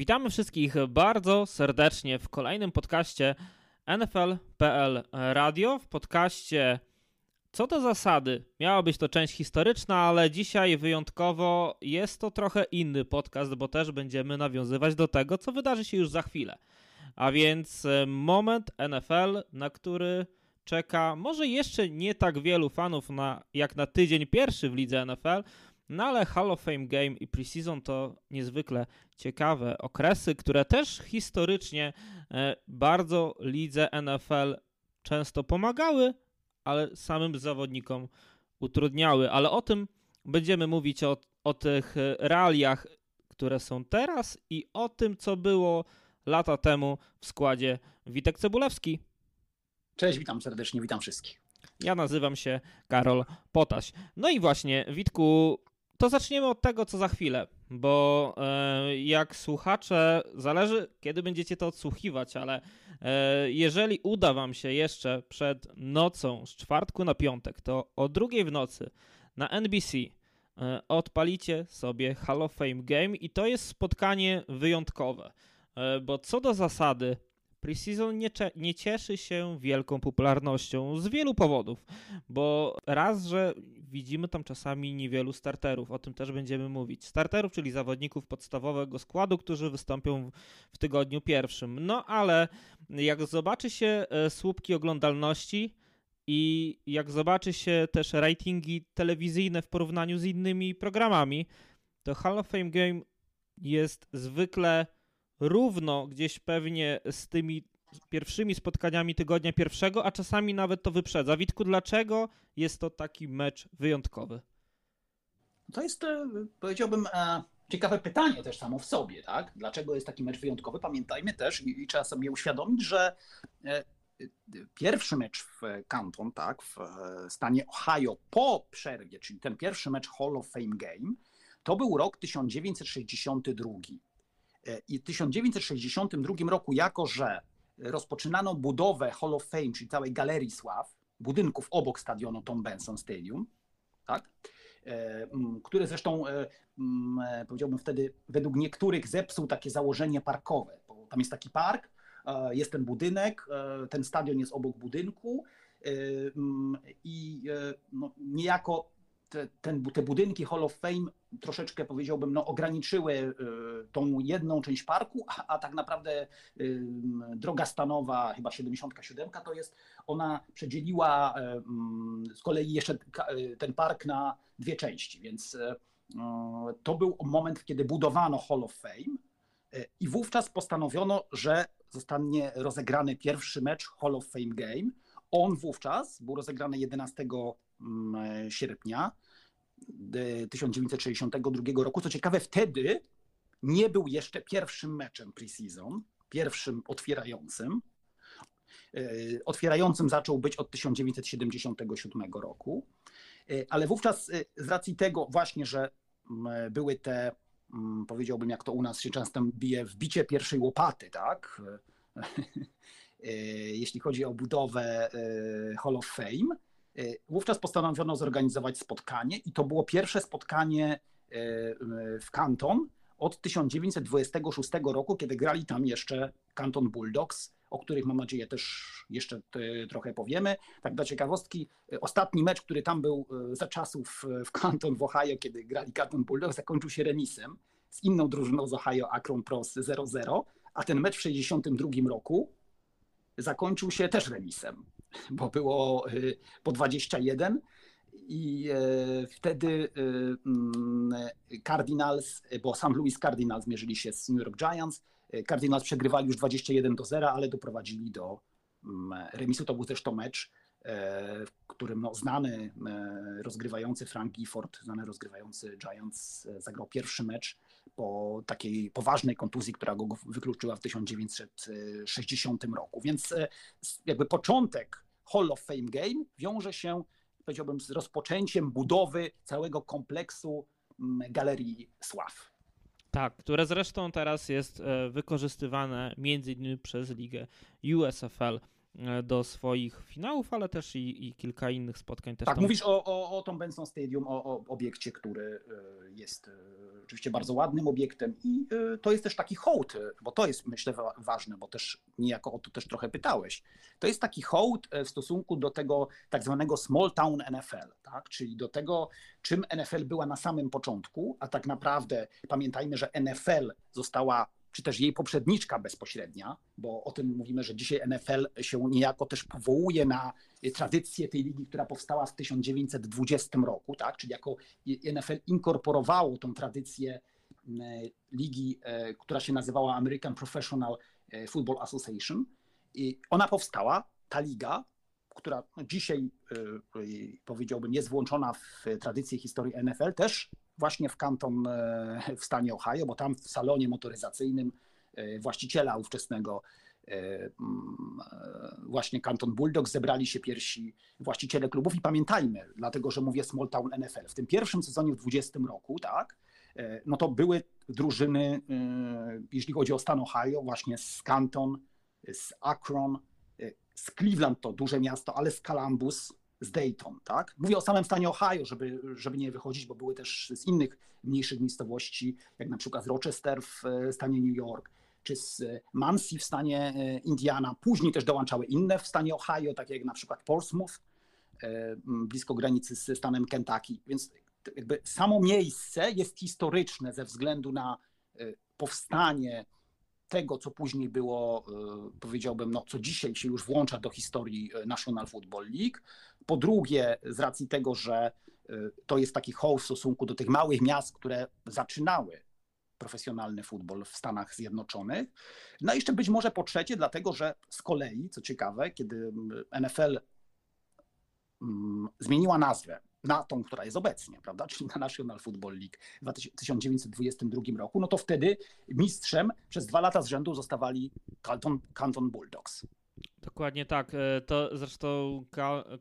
Witamy wszystkich bardzo serdecznie w kolejnym podcaście NFL.pl Radio. W podcaście co do zasady miała być to część historyczna, ale dzisiaj wyjątkowo jest to trochę inny podcast, bo też będziemy nawiązywać do tego, co wydarzy się już za chwilę. A więc e, moment NFL, na który czeka może jeszcze nie tak wielu fanów na, jak na tydzień pierwszy w lidze NFL, no ale Hall of Fame Game i Preseason to niezwykle ciekawe okresy, które też historycznie e, bardzo lidze NFL często pomagały, ale samym zawodnikom utrudniały. Ale o tym będziemy mówić o, o tych realiach, które są teraz i o tym, co było lata temu w składzie Witek Cebulewski. Cześć, witam serdecznie, witam wszystkich. Ja nazywam się Karol Potaś. No i właśnie, Witku, to zaczniemy od tego, co za chwilę, bo e, jak słuchacze, zależy kiedy będziecie to odsłuchiwać, ale e, jeżeli uda Wam się jeszcze przed nocą z czwartku na piątek, to o drugiej w nocy na NBC e, odpalicie sobie Hall of Fame Game i to jest spotkanie wyjątkowe, bo co do zasady Preseason nie, nie cieszy się wielką popularnością z wielu powodów, bo raz, że widzimy tam czasami niewielu starterów, o tym też będziemy mówić. Starterów, czyli zawodników podstawowego składu, którzy wystąpią w tygodniu pierwszym. No ale jak zobaczy się e, słupki oglądalności, i jak zobaczy się też ratingi telewizyjne w porównaniu z innymi programami, to Hall of Fame Game jest zwykle równo gdzieś pewnie z tymi pierwszymi spotkaniami tygodnia pierwszego, a czasami nawet to wyprzedza. Witku, dlaczego jest to taki mecz wyjątkowy? To jest, e, powiedziałbym, e, ciekawe pytanie też samo w sobie, tak? Dlaczego jest taki mecz wyjątkowy? Pamiętajmy też i, i trzeba sobie uświadomić, że e, pierwszy mecz w Canton, tak, w stanie Ohio po przerwie, czyli ten pierwszy mecz Hall of Fame Game, to był rok 1962. I w 1962 roku, jako że rozpoczynano budowę Hall of Fame, czyli całej galerii sław, budynków obok stadionu Tom Benson Stadium, tak? E, które zresztą, e, e, powiedziałbym wtedy, według niektórych zepsuł takie założenie parkowe. Bo tam jest taki park, jest ten budynek, ten stadion jest obok budynku i no, niejako te, ten, te budynki Hall of Fame troszeczkę powiedziałbym, no, ograniczyły y, tą jedną część parku, a, a tak naprawdę y, droga stanowa, chyba 77 to jest, ona przedzieliła y, mm, z kolei jeszcze ten park na dwie części, więc to był moment, kiedy budowano Hall of Fame i wówczas postanowiono, że zostanie rozegrany pierwszy mecz Hall of Fame Game. On wówczas był rozegrany 11 mm, sierpnia 1962 roku. Co ciekawe, wtedy nie był jeszcze pierwszym meczem preseason, pierwszym otwierającym. E, otwierającym zaczął być od 1977 roku, e, ale wówczas e, z racji tego właśnie, że były te, powiedziałbym, jak to u nas się często bije, wbicie pierwszej łopaty, tak? Jeśli chodzi o budowę Hall of Fame, E, wówczas postanowiono zorganizować spotkanie i to było pierwsze spotkanie e, w Canton od 1926 roku, kiedy grali tam jeszcze Canton Bulldogs, o których mam nadzieję też jeszcze e, trochę powiemy. Tak dla ciekawostki, ostatni mecz, który tam był za czasów w Canton w Ohio, kiedy grali Canton Bulldogs, zakończył się remisem z inną drużyną z Ohio, Akron Pros 0-0, a ten mecz w 1962 roku zakończył się też remisem bo było y, po 21 i e, wtedy y, mm, Cardinals, bo St. Louis Cardinals mierzyli się z New York Giants. Cardinals przegrywali już 21 do 0, ale doprowadzili do mm, remisu. To był zresztą mecz, którym no, znany e, rozgrywający Frank Gifford, znany rozgrywający Giants, zagrał pierwszy mecz po takiej poważnej kontuzji, która go wykluczyła w 1960 roku. Więc e, jakby początek Hall of Fame Game wiąże się, powiedziałbym, z rozpoczęciem budowy całego kompleksu Galerii Sław. Tak, które zresztą teraz jest e, wykorzystywane między innymi przez ligę USFL e, do swoich finałów, ale też i, i kilka innych spotkań. Też tak, tam... mówisz o, o, o Tom Benson Stadium, o, o obiekcie, który e, jest e, oczywiście bardzo ładnym obiektem i to jest też taki hołd, bo to jest myślę ważne, bo też niejako o to też trochę pytałeś. To jest taki hołd w stosunku do tego tak zwanego small town NFL, tak? czyli do tego, czym NFL była na samym początku, a tak naprawdę pamiętajmy, że NFL została czy też jej poprzedniczka bezpośrednia, bo o tym mówimy, że dzisiaj NFL się niejako też powołuje na tradycję tej ligi, która powstała w 1920 roku, tak? czyli jako NFL inkorporowało tą tradycję ligi, e, która się nazywała American Professional e, Football Association. I ona powstała, ta liga, która dzisiaj e, powiedziałbym jest włączona w tradycję historii NFL, też właśnie w Canton e, w stanie Ohio, bo tam w salonie motoryzacyjnym e, właściciela ówczesnego e, mm, właśnie Canton Bulldogs zebrali się pierwsi właściciele klubów. I pamiętajmy, dlatego że mówię Small Town NFL, w tym pierwszym sezonie w 20 roku, tak, no to były drużyny, jeśli chodzi o stan Ohio, właśnie z Canton, z Akron, z Cleveland to duże miasto, ale z Columbus, z Dayton, tak? Mówię o samym stanie Ohio, żeby, żeby nie wychodzić, bo były też z innych mniejszych miejscowości, jak na przykład z Rochester w e, stanie New York, czy z Muncie w stanie e, Indiana. Później też dołączały inne w stanie Ohio, takie jak na przykład Portsmouth, e, blisko granicy z stanem Kentucky. Więc jakby samo miejsce jest historyczne ze względu na powstanie tego, co później było, powiedziałbym, no, co dzisiaj się już włącza do historii National Football League. Po drugie, z racji tego, że y, to jest taki hołd w stosunku do tych małych miast, które zaczynały profesjonalny futbol w Stanach Zjednoczonych. No i jeszcze być może po trzecie, dlatego że z kolei, co ciekawe, kiedy NFL zmieniła nazwę na tą, która jest obecnie, prawda, czyli na National Football League w 1922 roku, no to wtedy mistrzem przez dwa lata z rzędu zostawali Canton, Canton Bulldogs. Dokładnie tak. E, to zresztą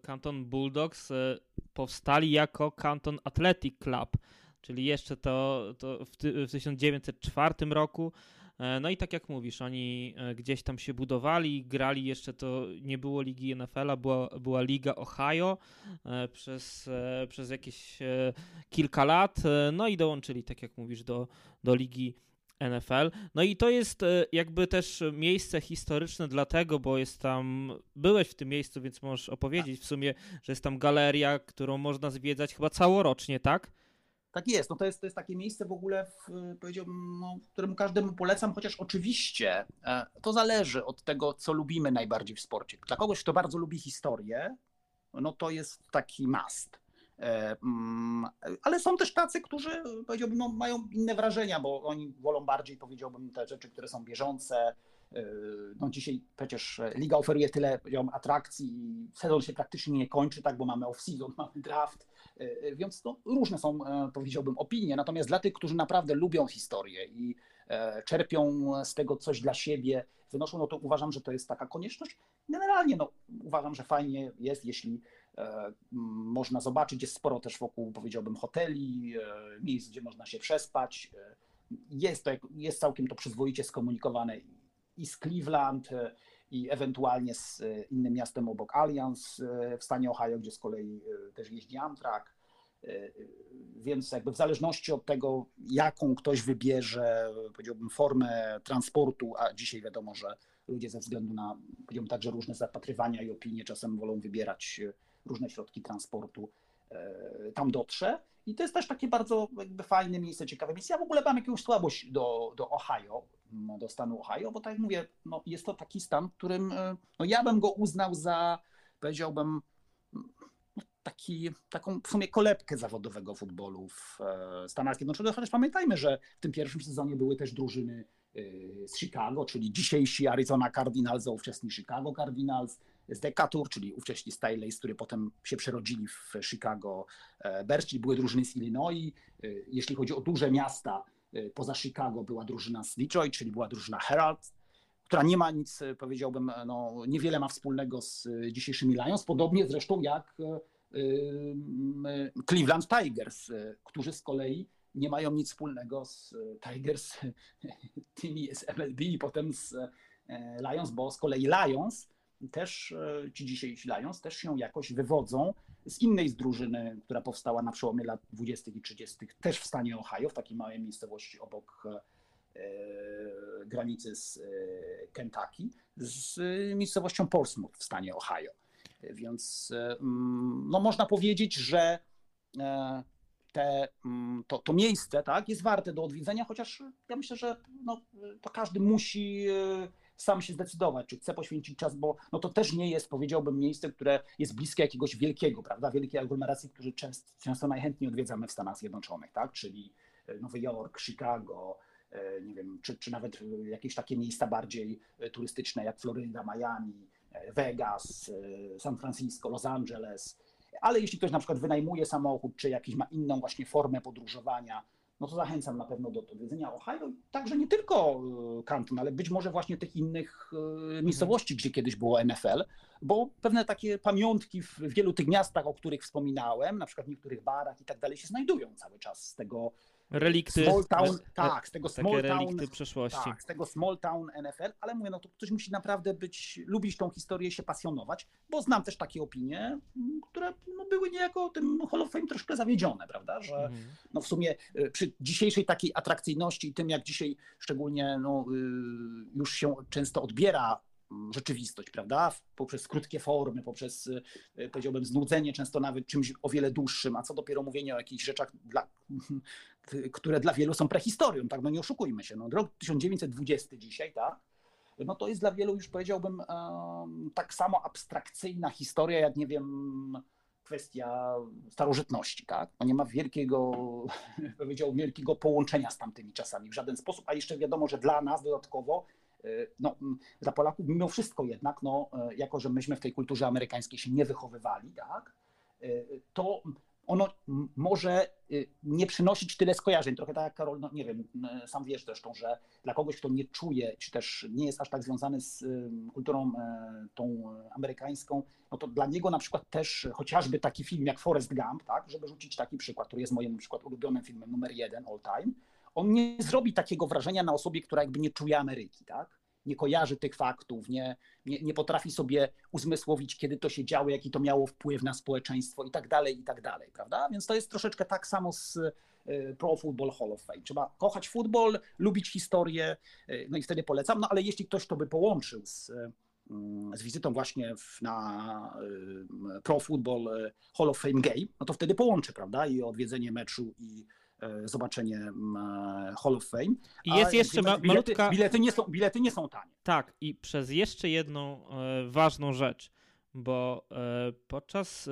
Canton Bulldogs e, powstali jako Canton Athletic Club, czyli jeszcze to, to w, w 1904 roku. E, no i tak jak mówisz, oni gdzieś tam się budowali, grali jeszcze to nie było ligi NFL-a, była, była liga Ohio przez, przez jakieś kilka lat, no i dołączyli, tak jak mówisz, do, do ligi NFL. No i to jest e, jakby też miejsce historyczne dlatego, bo jest tam, byłeś w tym miejscu, więc możesz opowiedzieć w sumie, że jest tam galeria, którą można zwiedzać chyba całorocznie, tak? Tak jest, no to jest, to jest takie miejsce w ogóle, w, powiedziałbym, no, któremu każdemu polecam, chociaż oczywiście e, to zależy od tego, co lubimy najbardziej w sporcie. Dla kogoś, kto bardzo lubi historię, no to jest taki must. E, ale są też tacy, którzy powiedziałbym, no, mają inne wrażenia, bo oni wolą bardziej, powiedziałbym, te rzeczy, które są bieżące. E, no dzisiaj przecież liga oferuje tyle atrakcji sezon się praktycznie nie kończy, tak, bo mamy off-season, mamy draft, e, więc no, różne są, powiedziałbym, opinie. Natomiast dla tych, którzy naprawdę lubią historię i czerpią z tego coś dla siebie, wynoszą, no to uważam, że to jest taka konieczność. Generalnie no, uważam, że fajnie jest, jeśli E, można zobaczyć, jest sporo też wokół, powiedziałbym, hoteli, e, miejsc, gdzie można się przespać. E, jest, to, jest całkiem to przyzwoicie skomunikowane i z Cleveland, i ewentualnie z innym miastem obok Allianz w stanie Ohio, gdzie z kolei też jeździ Amtrak. Więc jakby w zależności od tego, jaką ktoś wybierze, powiedziałbym, formę transportu, a dzisiaj wiadomo, że ludzie ze względu na, powiedziałbym także różne zapatrywania i opinie czasem wolą wybierać różne środki transportu e, tam dotrze. I to jest też takie bardzo jakby fajne miejsce, ciekawe miejsce. Ja w ogóle mam jakąś słabość do, do Ohio, mm, do stanu Ohio, bo tak jak mówię, no jest to taki stan, którym e, no ja bym go uznał za, powiedziałbym, no taki, taką w sumie kolebkę zawodowego futbolu w e, Stanach Zjednoczonych. Chociaż pamiętajmy, że w tym pierwszym sezonie były też drużyny z Chicago, czyli dzisiejsi Arizona Cardinals, a ówczesni Chicago Cardinals, z Decatur, czyli ówcześni Staley's, który potem się przerodzili w Chicago e, Bears, czyli były drużyny z Illinois. E, jeśli chodzi o duże miasta, e, poza Chicago była drużyna z Detroit, czyli była drużyna Herald, która nie ma nic, powiedziałbym, no, niewiele ma wspólnego z dzisiejszymi Lions, podobnie zresztą jak Cleveland Tigers, którzy z kolei nie mają nic wspólnego z Tigers, tymi z MLB i potem z Lions, bo z kolei Lions też ci dzisiejsi Lions też się jakoś wywodzą z innej z drużyny, która powstała na przełomie lat 20. i 30., też w stanie Ohio, w takiej małej miejscowości obok granicy z Kentucky, z miejscowością Portsmouth w stanie Ohio. Więc mm, no, można powiedzieć, że te, mm, to, to miejsce tak, jest warte do odwiedzenia, chociaż ja myślę, że no, to każdy musi e, sam się zdecydować, czy chce poświęcić czas, bo no to też nie jest, powiedziałbym, miejsce, które jest bliskie jakiegoś wielkiego, prawda, wielkiej aglomeracji, które często, często najchętniej odwiedzamy w Stanach Zjednoczonych, tak, czyli e, Nowy Jork, Chicago, e, nie wiem, czy, czy nawet jakieś takie miejsca bardziej turystyczne jak Floryda, Miami, Vegas, San Francisco, Los Angeles, ale jeśli ktoś na przykład wynajmuje samochód, czy jakiś ma inną właśnie formę podróżowania, no to zachęcam na pewno do odwiedzenia Ohio. Także nie tylko e, Canton, ale być może właśnie tych innych e, miejscowości, gdzie kiedyś było NFL, bo pewne takie pamiątki w wielu tych miastach, o których wspominałem, na przykład w niektórych barach i tak dalej, się znajdują cały czas z tego relikty. Small town, tak, z tego small town. przeszłości. Tak, z tego small town NFL, ale mówię, no to ktoś musi naprawdę być, lubić tą historię, się pasjonować, bo znam też takie opinie, które no, były niejako tym Hall of Fame troszkę zawiedzione, prawda, że mhm. no w sumie y, przy dzisiejszej takiej atrakcyjności i tym, jak dzisiaj szczególnie no, y, już się często odbiera rzeczywistość, prawda? Poprzez krótkie formy, poprzez, y, powiedziałbym, znudzenie często nawet czymś o wiele dłuższym, a co dopiero mówienie o jakichś rzeczach, dla, które dla wielu są prehistorią, tak? No nie oszukujmy się. No, rok 1920 dzisiaj, tak? No to jest dla wielu już powiedziałbym tak samo abstrakcyjna historia, jak nie wiem, kwestia starożytności, tak? No nie ma wielkiego, powiedział, wielkiego połączenia z tamtymi czasami w żaden sposób, a jeszcze wiadomo, że dla nas dodatkowo E, no, dla Polaków mimo wszystko jednak, no, e, jako że myśmy w tej kulturze amerykańskiej się nie wychowywali, tak, e, to ono może nie przynosić tyle skojarzeń. Trochę tak jak Karol, no nie wiem, sam wiesz zresztą, że dla kogoś, kto nie czuje, czy też nie jest aż tak związany z kulturą tą amerykańską, no to dla niego na przykład też chociażby taki film jak Forrest Gump, tak, żeby rzucić taki przykład, który jest moim na przykład ulubionym filmem numer jeden all time, on nie zrobi takiego wrażenia na osobie, która jakby nie czuje Ameryki, tak? Nie kojarzy tych faktów, nie, nie, nie potrafi sobie uzmysłowić, kiedy to się działo, jaki to miało wpływ na społeczeństwo i tak dalej, i tak dalej, prawda? Więc to jest troszeczkę tak samo z e, Pro Football Hall of Fame. Trzeba kochać futbol, lubić historię, e, no i wtedy polecam. No ale jeśli ktoś to by połączył z, mm, z wizytą właśnie na e, Pro Football Hall of Fame Game, no to wtedy połączy, prawda? I odwiedzenie meczu i E, zobaczenie mm, e, Hall of Fame. I jest jeszcze bilety, malutka... Bilety nie, są, bilety nie są tanie. Tak, i przez jeszcze jedną e, ważną rzecz, bo podczas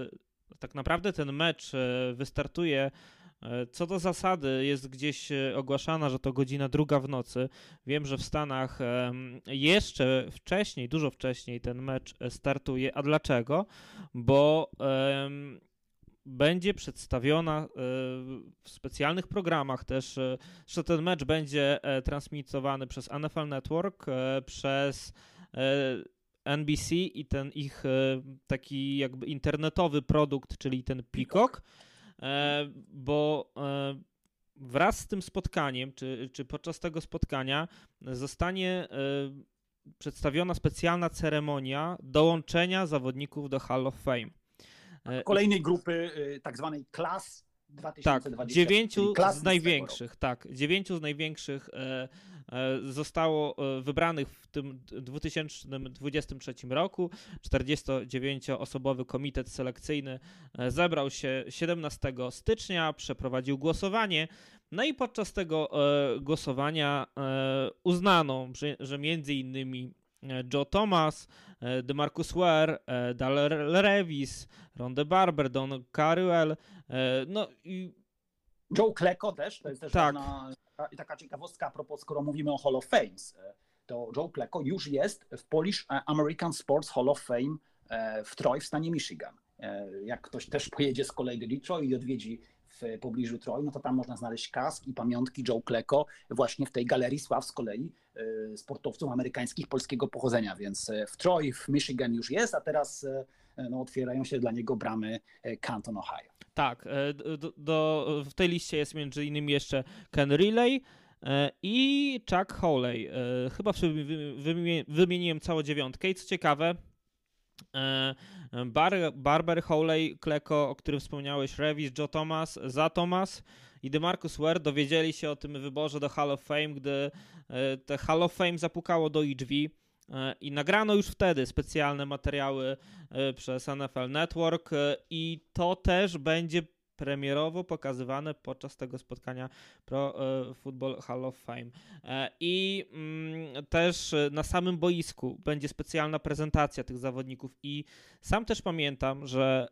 tak naprawdę ten mecz wystartuje co do zasady jest gdzieś ogłaszana, że to godzina druga w nocy. Wiem, że w Stanach jeszcze wcześniej, dużo wcześniej ten mecz startuje. A dlaczego? Bo będzie przedstawiona e, w specjalnych programach też, e, że ten mecz będzie e, transmitowany przez NFL Network, przez NBC i ten ich taki jakby internetowy produkt, czyli ten Peacock, bo wraz z tym spotkaniem, czy, czy podczas tego spotkania zostanie przedstawiona specjalna ceremonia dołączenia zawodników do Hall of Fame. E, kolejnej grupy y, tak zwanej klas 2020. Tak, dziewięciu z największych, tak, dziewięciu z największych e, e, zostało wybranych w tym 2023 roku. 49-osobowy komitet selekcyjny zebrał się 17 stycznia, przeprowadził głosowanie. No i podczas tego głosowania uznano, że, że między innymi Joe Thomas, e, DeMarcus Ware, e, Daryl Revis, Ronde Barber, Don Caruel, e, no i... Joe Klecko też, to jest też tak. taka ciekawostka a propos, skoro mówimy o Hall of Fame, to Joe Klecko już jest w Polish American Sports Hall of Fame w Troy w stanie Michigan. Jak ktoś też pojedzie z kolei do Detroit i odwiedzi w pobliżu Troy, no to tam można znaleźć kask i pamiątki Joe Klecko właśnie w tej galerii sław z kolei e, sportowców amerykańskich polskiego pochodzenia, więc e, w Troy w Michigan już jest, a teraz e, no, otwierają się dla niego bramy Canton, Ohio. Tak, do, do, w tej liście jest między innymi jeszcze Ken Riley, i Chuck Hawley. Chyba wymieniłem całą dziewiątkę i co ciekawe, Bar Barber, Howley, Kleko, o którym wspomniałeś, Revis, Joe Thomas, Za Thomas i DeMarcus Ware dowiedzieli się o tym wyborze do Hall of Fame, gdy te Hall of Fame zapukało do ich drzwi. E, I nagrano już wtedy specjalne materiały e, przez NFL Network e, i to też będzie premierowo pokazywane podczas tego spotkania Pro Football Hall of Fame. I mm, też na samym boisku będzie specjalna prezentacja tych zawodników i sam też pamiętam, że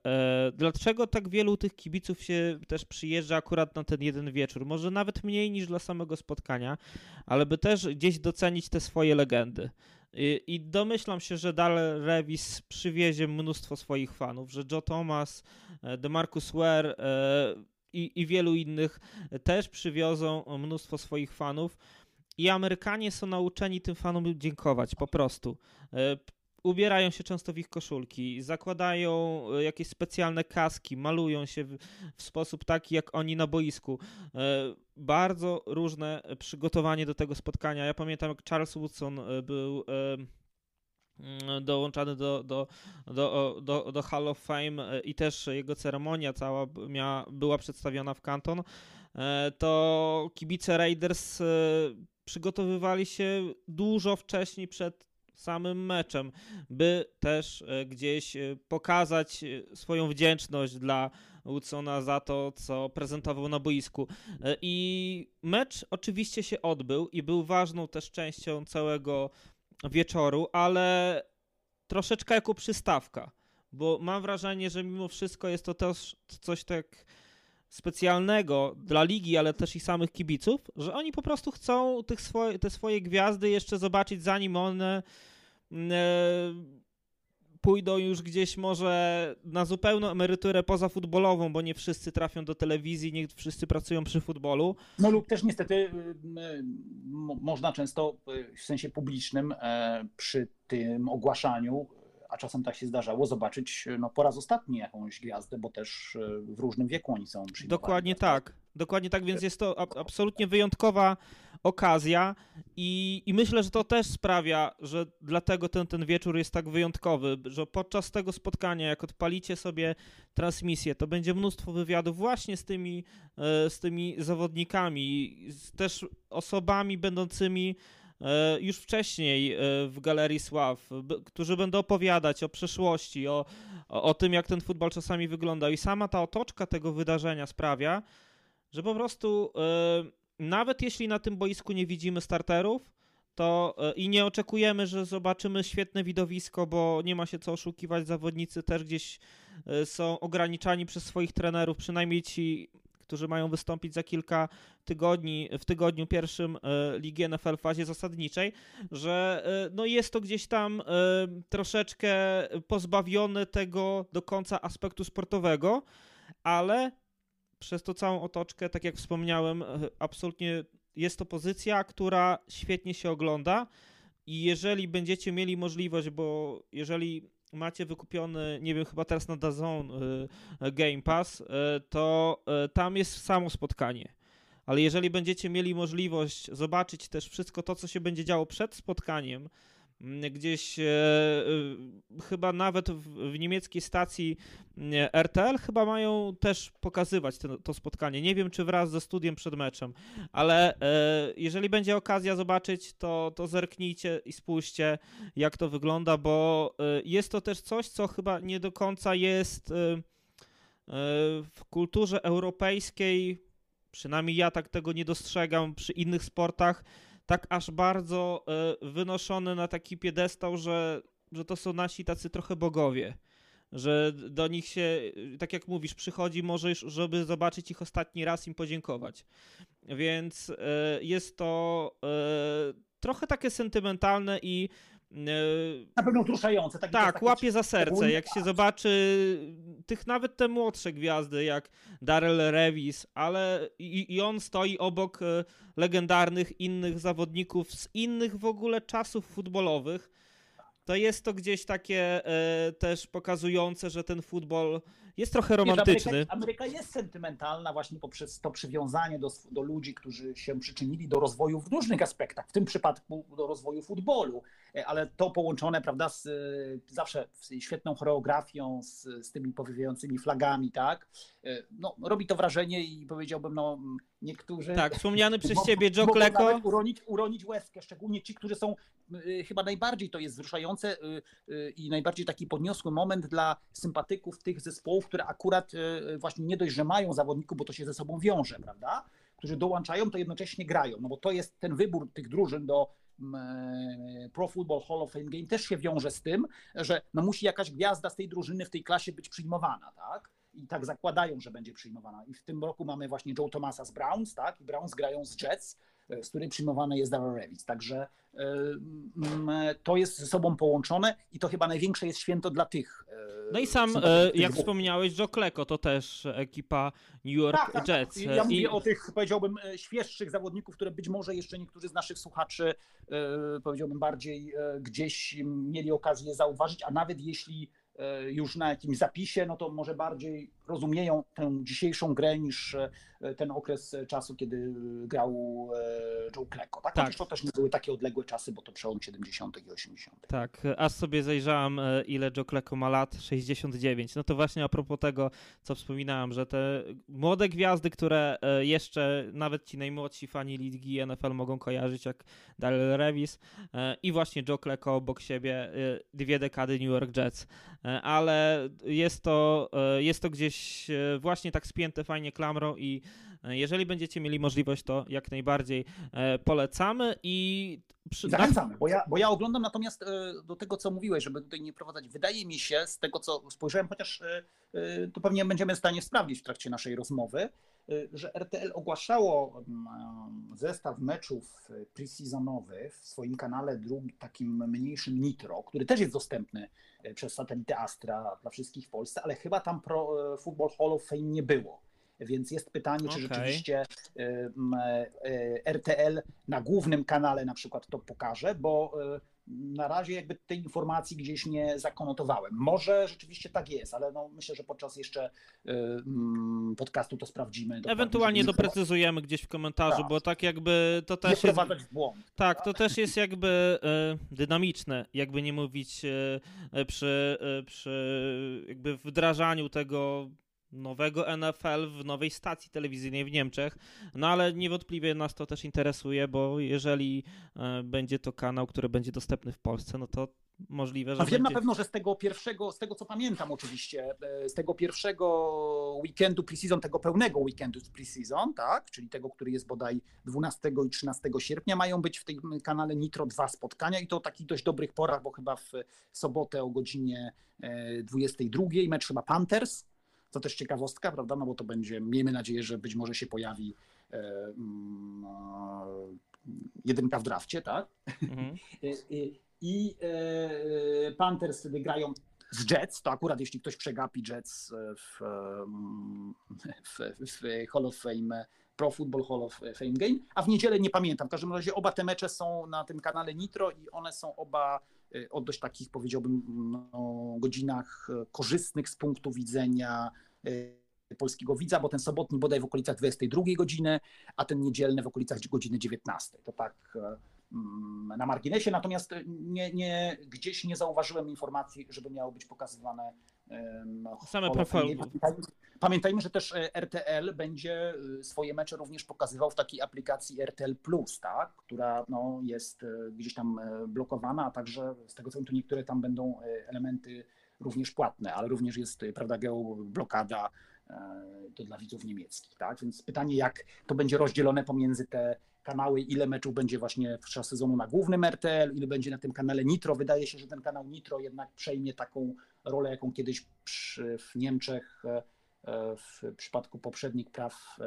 dlaczego tak wielu tych kibiców się też przyjeżdża akurat na ten jeden wieczór, może nawet mniej niż dla samego spotkania, ale by też gdzieś docenić te swoje legendy. I, domyślam się, że Dal Revis przywiezie mnóstwo swoich fanów, że Joe Thomas, e, DeMarcus Ware e, i, i wielu innych też przywiozą mnóstwo swoich fanów. I Amerykanie są nauczeni tym fanom dziękować po prostu. Ubierają się często w ich koszulki, zakładają e, jakieś specjalne kaski, malują się w, w sposób taki jak oni na boisku. E, bardzo różne przygotowanie do tego spotkania. Ja pamiętam, jak Charles Woodson e, był mm, dołączany do, do, do, do, do Hall of Fame i też jego ceremonia cała miała, była przedstawiona w Canton, to kibice Raiders przygotowywali się dużo wcześniej przed samym meczem, by też e, gdzieś e, pokazać e, swoją wdzięczność dla Woodsona za to, co prezentował na boisku. I mecz oczywiście się odbył i był ważną też częścią całego wieczoru, ale troszeczkę jako przystawka, bo mam wrażenie, że mimo wszystko jest to też coś tak specjalnego dla ligi, ale też i samych kibiców, że oni po prostu chcą tych swoje, te swoje gwiazdy jeszcze zobaczyć, zanim one mm, e, pójdą już gdzieś może na zupełną emeryturę pozafutbolową, bo nie wszyscy trafią do telewizji, nie wszyscy pracują przy futbolu. No lub też niestety y, y, można często y, w sensie publicznym e, przy tym ogłaszaniu a czasem tak się zdarzało, zobaczyć no, po raz ostatni jakąś gwiazdę, bo też e, w różnym wieku oni są przyjmowani. Dokładnie tak. Dokładnie tak, więc jest to absolutnie wyjątkowa okazja i, i myślę, że to też sprawia, że dlatego ten, ten wieczór jest tak wyjątkowy, że podczas tego spotkania, jak odpalicie sobie transmisję, to będzie mnóstwo wywiadów właśnie z tymi, e, z tymi zawodnikami, z też osobami będącymi już wcześniej e, w Galerii Sław, którzy będą opowiadać o przeszłości, o, o, tym, jak ten futbol czasami wyglądał. I sama ta otoczka tego wydarzenia sprawia, że po prostu e, nawet jeśli na tym boisku nie widzimy starterów, to i nie oczekujemy, że zobaczymy świetne widowisko, bo nie ma się co oszukiwać, zawodnicy też gdzieś są ograniczani przez swoich trenerów, przynajmniej ci którzy mają wystąpić za kilka tygodni, w tygodniu pierwszym e, Ligi NFL w fazie zasadniczej, że e, no jest to gdzieś tam e, troszeczkę pozbawione tego do końca aspektu sportowego, ale przez to całą otoczkę, tak jak wspomniałem, absolutnie jest to pozycja, która świetnie się ogląda. I jeżeli będziecie mieli możliwość, bo jeżeli macie wykupiony, nie wiem, chyba teraz na DAZN y, Game Pass, y, to y, tam jest samo spotkanie. Ale jeżeli będziecie mieli możliwość zobaczyć też wszystko to, co się będzie działo przed spotkaniem, gdzieś e, e, chyba nawet w, w, niemieckiej stacji e, RTL chyba mają też pokazywać to spotkanie. Nie wiem, czy wraz ze studiem przed meczem, ale jeżeli będzie okazja zobaczyć, to, to zerknijcie i spójrzcie, jak to wygląda, bo jest to też coś, co chyba nie do końca jest w kulturze europejskiej, przynajmniej ja tak tego nie dostrzegam przy innych sportach, tak aż bardzo e, wynoszone na taki piedestał, że, że to są nasi tacy trochę bogowie. Że do nich się, tak jak mówisz, przychodzi może już, żeby zobaczyć ich ostatni raz, im podziękować. Więc e, jest to e, trochę takie sentymentalne i na pewno wzruszające. Tak, tak łapie za serce. Jak się zobaczy tych nawet te młodsze gwiazdy, jak Darrell Revis, ale i, i, on stoi obok e, legendarnych innych zawodników z innych w ogóle czasów futbolowych, to jest to gdzieś takie e, też pokazujące, że ten futbol jest trochę romantyczny. Ameryka, Ameryka, jest sentymentalna właśnie poprzez to przywiązanie do, do ludzi, którzy się przyczynili do rozwoju w różnych aspektach, w tym przypadku do rozwoju futbolu, e, ale to połączone, prawda, z, zawsze z świetną choreografią, z, z tymi powiewającymi flagami, tak, no, robi to wrażenie i powiedziałbym, no, niektórzy... Tak, wspomniany przez ciebie Joe Kleko... Uronić, uronić łezkę, szczególnie ci, którzy są, chyba najbardziej to jest wzruszające i najbardziej taki podniosły moment dla sympatyków tych zespołów, które akurat właśnie nie dość, że mają zawodników, bo to się ze sobą wiąże, prawda? Którzy dołączają, to jednocześnie grają, no bo to jest ten wybór tych drużyn do Pro Football Hall of Fame Game też się wiąże z tym, że no musi jakaś gwiazda z tej drużyny w tej klasie być przyjmowana, tak? I tak zakładają, że będzie przyjmowana. I w tym roku mamy właśnie Joe Thomasa z Browns, tak? I Browns grają z Jets, E, z której przyjmowany jest Darrell Revis. Także e, to jest ze sobą połączone i to chyba największe jest święto dla tych. E, no i sam, jak wspomniałeś, Joe Kleko to też ekipa New York tak, tak, Jets. Ja I... mówię o tych, powiedziałbym, świeższych zawodników, które być może jeszcze niektórzy z naszych słuchaczy, powiedziałbym, bardziej gdzieś mieli okazję zauważyć, a nawet jeśli E, już na jakimś zapisie, no to może bardziej rozumieją tę dzisiejszą grę niż e, ten okres czasu, kiedy grał e, Joe Klecko. Tak? tak. to też nie były takie odległe czasy, bo to przełom 70. i 80. Tak, aż sobie zajrzałam, ile Joe Klecko ma lat, 69. No to właśnie a propos tego, co wspominałem, że te młode gwiazdy, które jeszcze nawet ci najmłodsi fani ligi NFL mogą kojarzyć, jak Daryl Revis i właśnie Joe Klecko obok siebie, dwie dekady New York Jets E, ale jest to, e, jest to gdzieś e, właśnie tak spięte fajnie klamrą i jeżeli będziecie mieli możliwość, to jak najbardziej polecamy i przy... Zachęcamy, bo ja, bo ja oglądam natomiast do tego, co mówiłeś, żeby tutaj nie prowadzać. Wydaje mi się, z tego, co spojrzałem, chociaż to pewnie będziemy w stanie sprawdzić w trakcie naszej rozmowy, że RTL ogłaszało mm, zestaw meczów preseasonowych w swoim kanale drugim, takim mniejszym Nitro, który też jest dostępny E, przez satelitę Astra dla wszystkich w Polsce, ale chyba tam Pro e, Football Hall of Fame nie było. Więc jest pytanie, czy okay. rzeczywiście e, RTL na głównym kanale na przykład to pokaże, bo na razie jakby tej informacji gdzieś nie zakonotowałem. Może rzeczywiście tak jest, ale no myślę, że podczas jeszcze podcastu to sprawdzimy. Ewentualnie doprecyzujemy gdzieś w komentarzu, tak. bo tak jakby to też nie jest... w błąd. Tak, to też jest jakby dynamiczne, jakby nie mówić przy, przy jakby wdrażaniu tego nowego NFL w nowej stacji telewizyjnej w Niemczech. No ale niewątpliwie nas to też interesuje, bo jeżeli e, będzie to kanał, który będzie dostępny w Polsce, no to możliwe, że. A wiem będzie... na pewno, że z tego pierwszego, z tego co pamiętam oczywiście, e, z tego pierwszego weekendu preseason, tego pełnego weekendu preseason, tak, czyli tego, który jest bodaj 12 i 13 sierpnia, mają być w tym kanale Nitro dwa spotkania i to o takich dość dobrych porach, bo chyba w sobotę o godzinie 22 e, mecz chyba Panthers to też ciekawostka, prawda? No bo to będzie, miejmy nadzieję, że być może się pojawi e, mm, jedynka w drafcie, tak? Mhm. I e, Panthers wtedy grają z Jets, to akurat jeśli ktoś przegapi Jets w, w, w Hall of Fame, Pro Football Hall of Fame Game, a w niedzielę nie pamiętam. W każdym razie oba te mecze są na tym kanale Nitro i one są oba o dość takich, powiedziałbym, no, godzinach korzystnych z punktu widzenia e, polskiego widza, bo ten sobotni bodaj w okolicach 22 godziny, a ten niedzielny w okolicach godziny 19. To tak mm, na marginesie, natomiast nie, nie, gdzieś nie zauważyłem informacji, żeby miało być pokazywane Same profile. Pamiętajmy, że też e, RTL będzie swoje mecze również pokazywał w takiej aplikacji RTL Plus, tak? która no, jest gdzieś tam blokowana, a także z tego co wiem, tu niektóre tam będą elementy również płatne, ale również jest, prawda, geoblokada e, to dla widzów niemieckich, tak? Więc pytanie, jak to będzie rozdzielone pomiędzy te kanały, ile meczów będzie właśnie w czas sezonu na głównym RTL, ile będzie na tym kanale Nitro. Wydaje się, że ten kanał Nitro jednak przejmie taką rolę, jaką kiedyś w Niemczech e, e, w przypadku poprzednich praw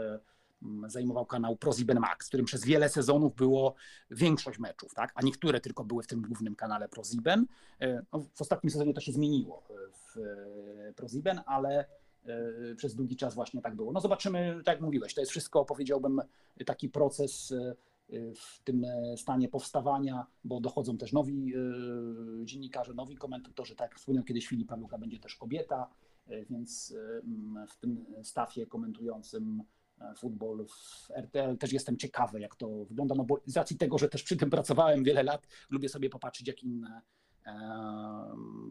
zajmował kanał ProSieben Max, w którym przez wiele sezonów było większość meczów, tak? a niektóre tylko były w tym głównym kanale ProSieben. E, no, w ostatnim sezonie to się zmieniło w e, ProSieben, ale e, przez długi czas właśnie tak było. No zobaczymy, tak jak mówiłeś, to jest wszystko, powiedziałbym, taki proces w tym stanie powstawania, bo dochodzą też nowi dziennikarze, nowi komentatorzy, tak jak wspomniał kiedyś Filipa Luka, będzie też kobieta, więc w tym stafie komentującym futbol w RTL też jestem ciekawy, jak to wygląda, no bo z racji tego, że też przy tym pracowałem wiele lat, lubię sobie popatrzeć, jak inne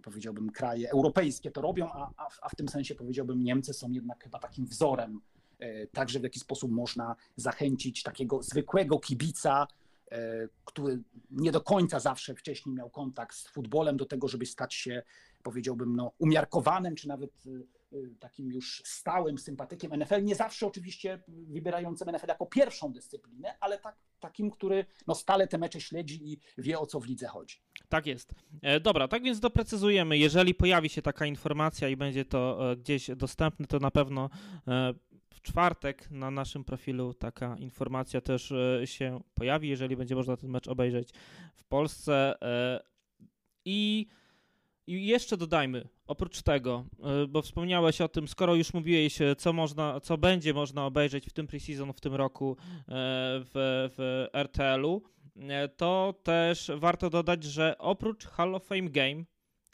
powiedziałbym, kraje europejskie to robią, a, a w tym sensie powiedziałbym, Niemcy są jednak chyba takim wzorem, e, także w jaki sposób można zachęcić takiego zwykłego kibica, e, który nie do końca zawsze wcześniej miał kontakt z futbolem, do tego, żeby stać się, powiedziałbym, no, umiarkowanym, czy nawet e, takim już stałym sympatykiem NFL. Nie zawsze oczywiście wybierającym NFL jako pierwszą dyscyplinę, ale tak, takim, który no, stale te mecze śledzi i wie o co w lidze chodzi. Tak jest. E, dobra, tak więc doprecyzujemy. Jeżeli pojawi się taka informacja i będzie to e, gdzieś dostępne, to na pewno e, w czwartek na naszym profilu taka informacja też się pojawi, jeżeli będzie można ten mecz obejrzeć w Polsce. I, i jeszcze dodajmy, oprócz tego, bo wspomniałeś o tym, skoro już mówiłeś, co można, co będzie można obejrzeć w tym preseason w tym roku w, w RTL-u, E, to też warto dodać, że oprócz Hall of Fame Game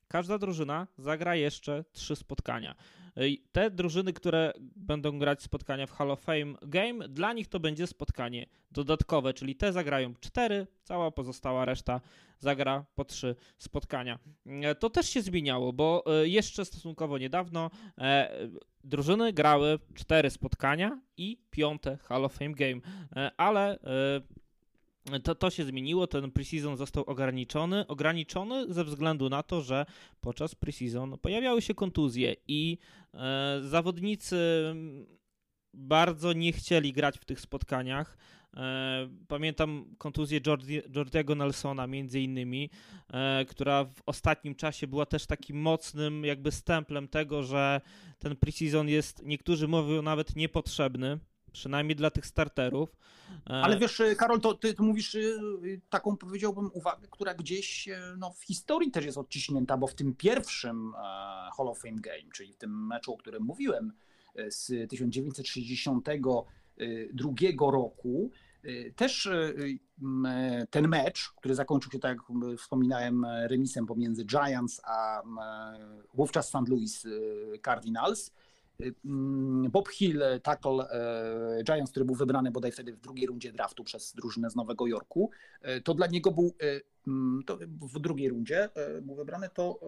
każda drużyna zagra jeszcze trzy spotkania. E, te drużyny, które będą grać spotkania w Hall of Fame Game, dla nich to będzie spotkanie dodatkowe, czyli te zagrają cztery, cała pozostała reszta zagra po trzy spotkania. E, to też się zmieniało, bo jeszcze stosunkowo niedawno drużyny grały cztery spotkania i piąte Hall of Fame Game, ale to, to się zmieniło, ten preseason został ograniczony, ograniczony ze względu na to, że podczas preseason pojawiały się kontuzje i e, zawodnicy bardzo nie chcieli grać w tych spotkaniach. E, pamiętam kontuzję Jordiego Nelsona między innymi, e, która w ostatnim czasie była też takim mocnym jakby stemplem tego, że ten preseason jest, niektórzy mówią nawet niepotrzebny przynajmniej dla tych starterów. E, Ale wiesz, Karol, to ty, ty mówisz y, taką, powiedziałbym, uwagę, która gdzieś e, no, w historii też jest odciśnięta, bo w tym pierwszym e, Hall of Fame Game, czyli w tym meczu, o którym mówiłem, z 1962 roku, też ten mecz, który zakończył się, tak jak wspominałem, remisem pomiędzy Giants a wówczas St. Louis Cardinals, Bob Hill, tackle e, Giants, który był wybrany bodaj wtedy w drugiej rundzie draftu przez drużynę z Nowego Jorku, e, to dla niego był e, mm, w drugiej rundzie był wybrany, to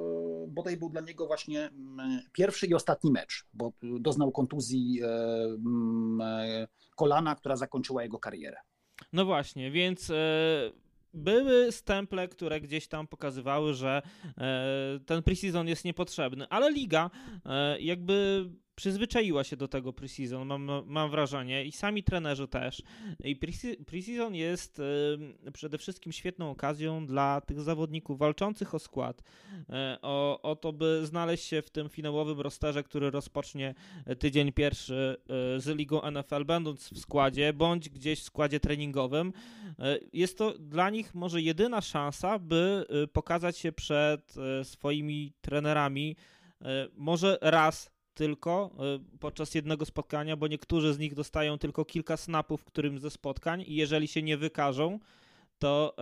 bodaj był dla niego właśnie mm, pierwszy i ostatni mecz, bo doznał kontuzji kolana, która zakończyła jego karierę. No właśnie, więc były stemple, które gdzieś tam pokazywały, że ten preseason jest niepotrzebny, ale liga jakby przyzwyczaiła się do tego preseason, mam, mam wrażenie, i sami trenerzy też. I preseason jest przede wszystkim świetną okazją dla tych zawodników walczących o skład, y, o, o to, by znaleźć się w tym finałowym rosterze, który rozpocznie tydzień pierwszy y, z ligą NFL, będąc w składzie, bądź gdzieś w składzie treningowym. Jest to dla nich może jedyna szansa, by pokazać się przed swoimi trenerami może raz tylko y, podczas jednego spotkania, bo niektórzy z nich dostają tylko kilka snapów w którym ze spotkań i jeżeli się nie wykażą, to,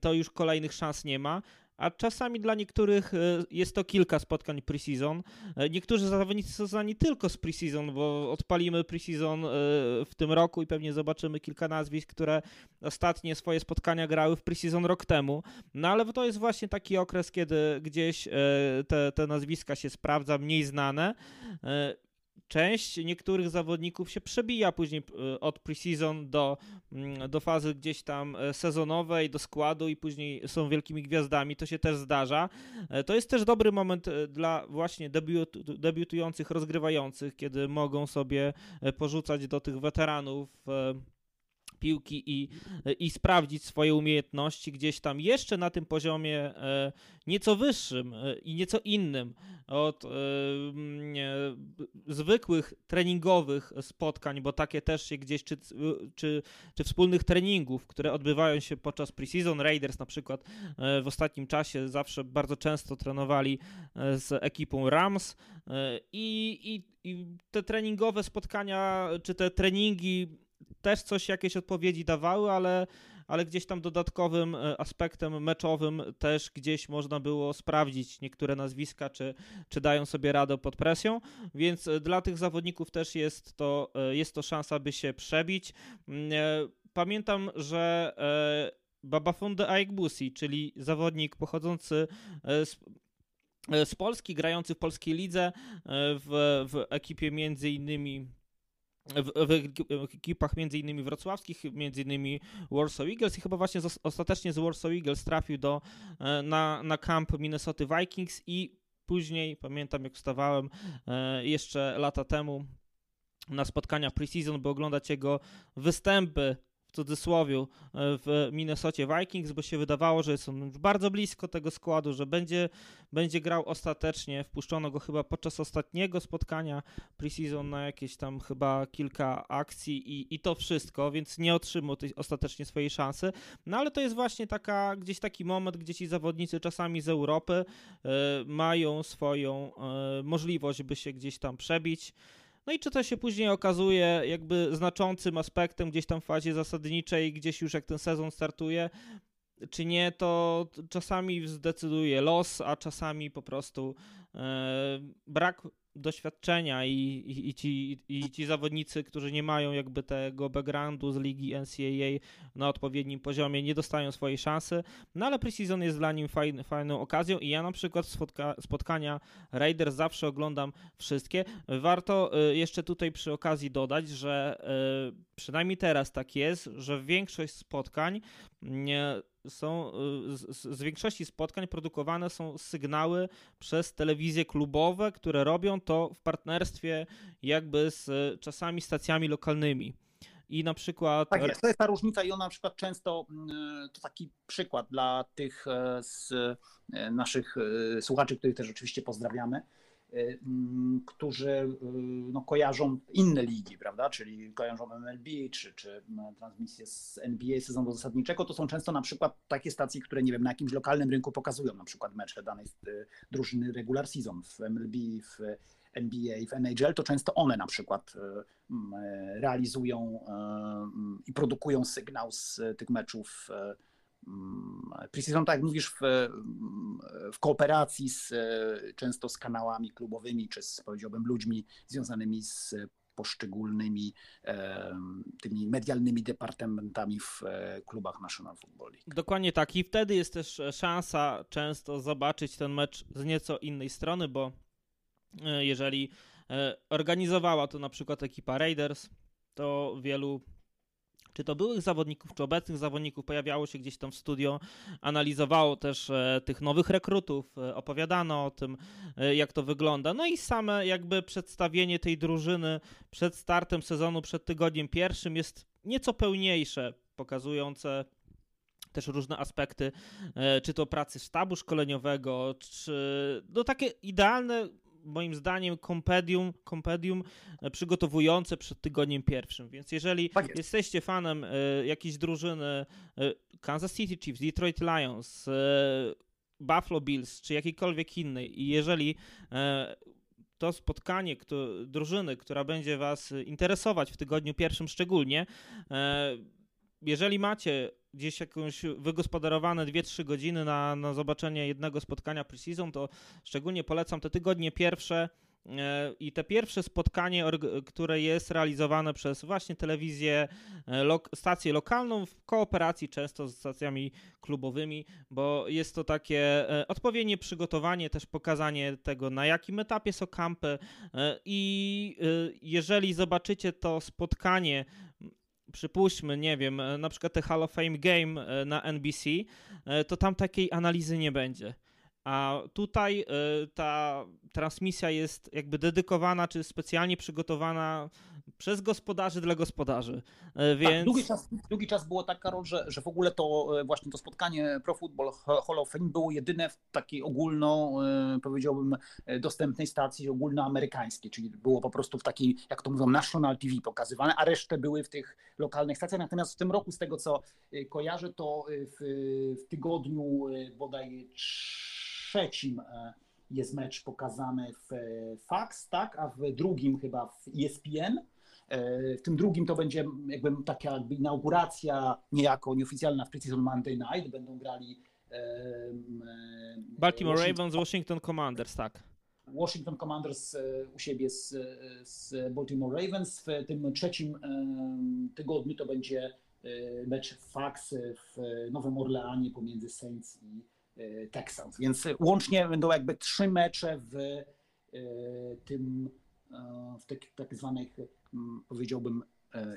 to już kolejnych szans nie ma a czasami dla niektórych e, jest to kilka spotkań preseason. E, niektórzy zawodnicy są znani tylko z preseason, bo odpalimy preseason e, w tym roku i pewnie zobaczymy kilka nazwisk, które ostatnie swoje spotkania grały w preseason rok temu. No ale to jest właśnie taki okres, kiedy gdzieś te, te nazwiska się sprawdza, mniej znane część niektórych zawodników się przebija później e, od preseason do, mm, do fazy gdzieś tam e, sezonowej, do składu i później są wielkimi gwiazdami. To się też zdarza. E, to jest też dobry moment dla właśnie debiut, debiutujących, rozgrywających, kiedy mogą sobie porzucać do tych weteranów piłki i, i sprawdzić swoje umiejętności gdzieś tam jeszcze na tym poziomie e, nieco wyższym e, i nieco innym od e, zwykłych treningowych spotkań, bo takie też się gdzieś, czy, czy, czy wspólnych treningów, które odbywają się podczas preseason. Raiders na przykład w ostatnim czasie zawsze bardzo często trenowali z ekipą Rams i, i, i te treningowe spotkania, czy te treningi też coś, jakieś odpowiedzi dawały, ale, ale gdzieś tam dodatkowym aspektem meczowym też gdzieś można było sprawdzić niektóre nazwiska, czy, czy dają sobie radę pod presją, więc dla tych zawodników też jest to, jest to szansa, by się przebić. Mm, pamiętam, że Babafunde Aegbusi, czyli zawodnik pochodzący z E, z Polski, grający w polskiej lidze, e, w, w ekipie między innymi w, w, ekipach między innymi wrocławskich, między innymi Warsaw Eagles i chyba właśnie z, ostatecznie z Warsaw Eagles trafił do, e, na, na camp Minnesota Vikings i później, pamiętam jak wstawałem jeszcze lata temu na spotkania preseason, by oglądać jego występy w cudzysłowie e, w Minnesocie Vikings, bo się wydawało, że jest on już bardzo blisko tego składu, że będzie, będzie grał ostatecznie. Wpuszczono go chyba podczas ostatniego spotkania preseason na jakieś tam chyba kilka akcji i, i to wszystko, więc nie otrzymał tej, ostatecznie swojej szansy. No ale to jest właśnie taka, gdzieś taki moment, gdzie ci zawodnicy czasami z Europy y, mają swoją y, możliwość, by się gdzieś tam przebić. No i czy to się później okazuje jakby znaczącym aspektem gdzieś tam w fazie zasadniczej, gdzieś już jak ten sezon startuje, czy nie, to czasami zdecyduje los, a czasami po prostu e, brak doświadczenia i, i, i, ci, i ci zawodnicy, którzy nie mają jakby tego backgroundu z ligi NCAA na odpowiednim poziomie, nie dostają swojej szansy, no ale preseason jest dla nim fajny, fajną okazją i ja na przykład spotka spotkania Raiders zawsze oglądam wszystkie. Warto y, jeszcze tutaj przy okazji dodać, że y, przynajmniej teraz tak jest, że większość spotkań nie są, y, z, z, większości spotkań produkowane są sygnały przez telewizje klubowe, które robią to w partnerstwie jakby z czasami stacjami lokalnymi. I na przykład. Tak jest, to jest ta różnica, i ona na przykład często mm, to taki przykład dla tych e, z naszych słuchaczy, których też oczywiście pozdrawiamy Y, którzy y, no, kojarzą inne ligi, prawda? Czyli kojarzą MLB czy, czy mm, transmisje z NBA sezonu zasadniczego, to są często na przykład takie stacje, które nie wiem, na jakimś lokalnym rynku pokazują na przykład mecze danej y, drużyny regular season w MLB, w NBA, w NHL, to często one na przykład mm, realizują i produkują sygnał z tych meczów Mm, Preseason, tak jak mówisz, w, w, kooperacji z, często z kanałami klubowymi, czy z, powiedziałbym, ludźmi związanymi z poszczególnymi e, tymi medialnymi departamentami w e, klubach National Football League. Dokładnie tak i wtedy jest też szansa często zobaczyć ten mecz z nieco innej strony, bo e, jeżeli organizowała to na przykład ekipa Raiders, to wielu czy to byłych zawodników, czy obecnych zawodników pojawiało się gdzieś tam w studio, analizowało też e, tych nowych rekrutów, e, opowiadano o tym, e, jak to wygląda. No i same jakby przedstawienie tej drużyny przed startem sezonu, przed tygodniem pierwszym jest nieco pełniejsze, pokazujące też różne aspekty, czy to pracy sztabu szkoleniowego, czy no takie idealne moim zdaniem kompedium, kompedium e, przygotowujące przed tygodniem pierwszym. Więc jeżeli tak jesteście fanem y, jakiejś drużyny y, Kansas City Chiefs, Detroit Lions, y, Buffalo Bills czy jakiejkolwiek innej i jeżeli to spotkanie kto, drużyny, która będzie Was interesować w tygodniu pierwszym szczególnie, jeżeli macie gdzieś jakąś wygospodarowane 2-3 godziny na, na zobaczenie jednego spotkania preseason, to szczególnie polecam te tygodnie pierwsze e, i te pierwsze spotkanie, które jest realizowane przez właśnie telewizję, e, stację lokalną w kooperacji często z stacjami klubowymi, bo jest to takie e, odpowiednie przygotowanie, też pokazanie tego, na jakim etapie są kampy i jeżeli zobaczycie to spotkanie przypuśćmy, nie wiem, e, na przykład te Hall of Fame Game e, na NBC, e, to tam takiej analizy nie będzie. A tutaj ta transmisja jest jakby dedykowana, czy specjalnie przygotowana przez gospodarzy dla gospodarzy. E, więc... Tak, długi, czas, długi czas było tak, Karol, że, że w ogóle to e, właśnie to spotkanie Pro Football Hall of Fame było jedyne w takiej ogólno, e, powiedziałbym, dostępnej stacji ogólnoamerykańskiej, czyli było po prostu w takiej, jak to mówią, National TV pokazywane, a resztę były w tych lokalnych stacjach. Natomiast w tym roku, z tego co kojarzę, to w, w tygodniu bodaj trzecim jest mecz pokazany w Fax, tak, a w drugim chyba w ESPN W tym drugim to będzie jakby taka jakby inauguracja, niejako nieoficjalna w Precision Monday Night. Będą grali Baltimore Washington, Ravens, Washington Commanders, tak. Washington Commanders u siebie z, z Baltimore Ravens. W tym trzecim tygodniu to będzie mecz Fax w Nowym Orleanie pomiędzy Saints i Texans. Więc łącznie będą jakby trzy mecze w tym, w tak, tak zwanych, powiedziałbym,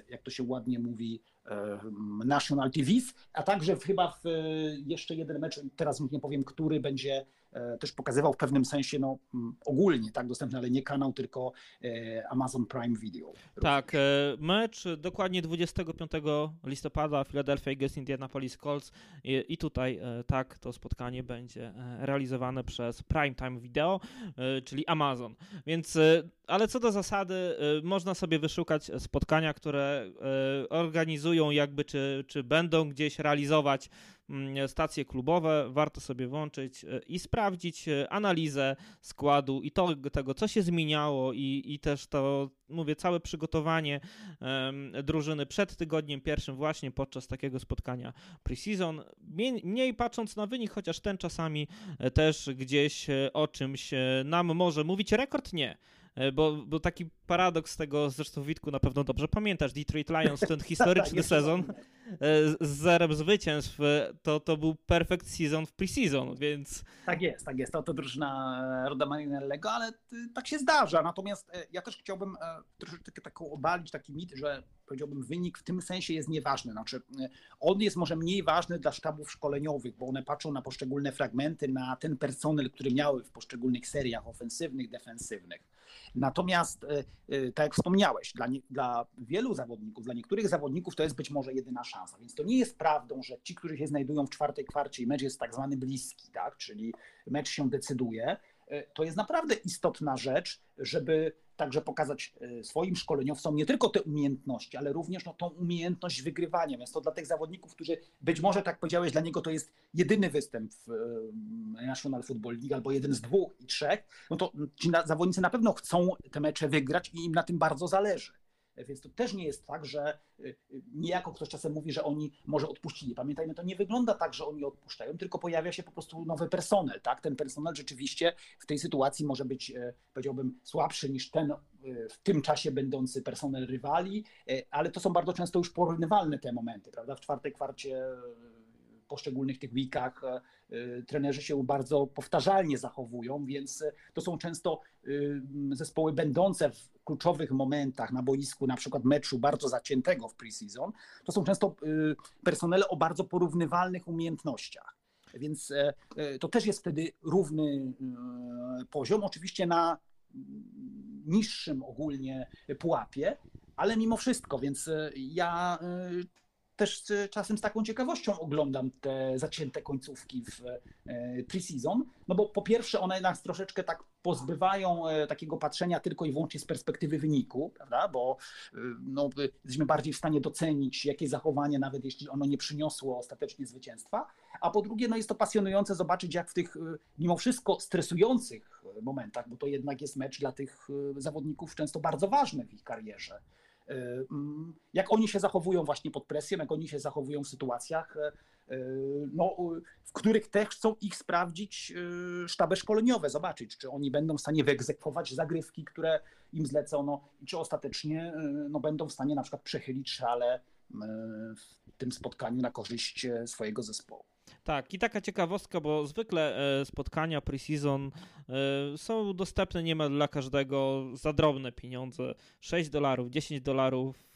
jak to się ładnie mówi, National TVs, a także chyba w jeszcze jeden mecz, teraz nie powiem, który będzie E, też pokazywał w pewnym sensie no, ogólnie tak dostępny, ale nie kanał, tylko e, Amazon Prime Video. Tak, e, mecz dokładnie 25 listopada Philadelphia Eagles Indianapolis Colts i tutaj tak to spotkanie będzie realizowane przez Prime Time Video, czyli Amazon. Więc ale co do zasady, można sobie wyszukać spotkania, które organizują jakby, czy, czy będą gdzieś realizować Mm, stacje klubowe, warto sobie włączyć e, i sprawdzić e, analizę składu i to, tego, co się zmieniało i, i też to, mówię, całe przygotowanie drużyny przed tygodniem pierwszym właśnie podczas takiego spotkania preseason. Mniej patrząc na wynik, chociaż ten czasami e, też gdzieś o czymś nam może mówić. Rekord nie. Bo, bo taki paradoks tego, zresztą Witku na pewno dobrze pamiętasz, Detroit Lions, ten historyczny tak, sezon z zerem zwycięstw, to, to był perfect season w preseason, więc... Tak jest, tak jest, to, to drużyna Roda Marinellego, ale tak się zdarza, natomiast e, ja też chciałbym e, troszeczkę taką obalić taki mit, że powiedziałbym wynik w tym sensie jest nieważny, znaczy e, on jest może mniej ważny dla sztabów szkoleniowych, bo one patrzą na poszczególne fragmenty, na ten personel, który miały w poszczególnych seriach ofensywnych, defensywnych. Natomiast Y, tak jak wspomniałeś, dla, nie, dla wielu zawodników, dla niektórych zawodników to jest być może jedyna szansa. Więc to nie jest prawdą, że ci, którzy się znajdują w czwartej kwarcie i mecz jest tak zwany bliski, tak? czyli mecz się decyduje, to jest naprawdę istotna rzecz, żeby także pokazać e, swoim szkoleniowcom nie tylko te umiejętności, ale również no, tą umiejętność wygrywania. Więc to dla tych zawodników, którzy być może, tak powiedziałeś, dla niego to jest jedyny występ w e, National Football League albo jeden z dwóch i trzech, no to ci zawodnicy na pewno chcą te mecze wygrać i im na tym bardzo zależy. Więc to też nie jest tak, że y, y, niejako ktoś czasem mówi, że oni może odpuścili. Pamiętajmy, to nie wygląda tak, że oni odpuszczają, tylko pojawia się po prostu nowy personel. Tak? Ten personel rzeczywiście w tej sytuacji może być, e, powiedziałbym, słabszy niż ten e, w tym czasie będący personel rywali, e, ale to są bardzo często już porównywalne te momenty. Prawda? W czwartej kwarcie poszczególnych tych weekach trenerzy się bardzo powtarzalnie zachowują, więc to są często zespoły będące w kluczowych momentach na boisku, na przykład meczu bardzo zaciętego w preseason, to są często y, personele o bardzo porównywalnych umiejętnościach. Więc e, e, to też jest wtedy równy e, poziom, oczywiście na niższym ogólnie pułapie, ale mimo wszystko, więc ja też czasem z taką ciekawością oglądam te zacięte końcówki w e, preseason, no bo po pierwsze one nas troszeczkę tak pozbywają e, takiego patrzenia tylko i wyłącznie z perspektywy wyniku, prawda, bo e, no, jesteśmy bardziej w stanie docenić jakie zachowanie, nawet jeśli ono nie przyniosło ostatecznie zwycięstwa, a po drugie no jest to pasjonujące zobaczyć jak w tych mimo wszystko stresujących momentach, bo to jednak jest mecz dla tych zawodników często bardzo ważny w ich karierze, jak oni się zachowują właśnie pod presją, jak oni się zachowują w sytuacjach, y, y, no, w których też chcą ich sprawdzić sztaby szkoleniowe, zobaczyć, czy oni będą w stanie wyegzekwować zagrywki, które im zlecono i czy ostatecznie no, będą w stanie na przykład przechylić szale w tym spotkaniu na korzyść swojego zespołu. Tak, i taka ciekawostka, bo zwykle e, spotkania pre-season e, są dostępne niemal dla każdego za drobne pieniądze. 6 dolarów, 10 dolarów,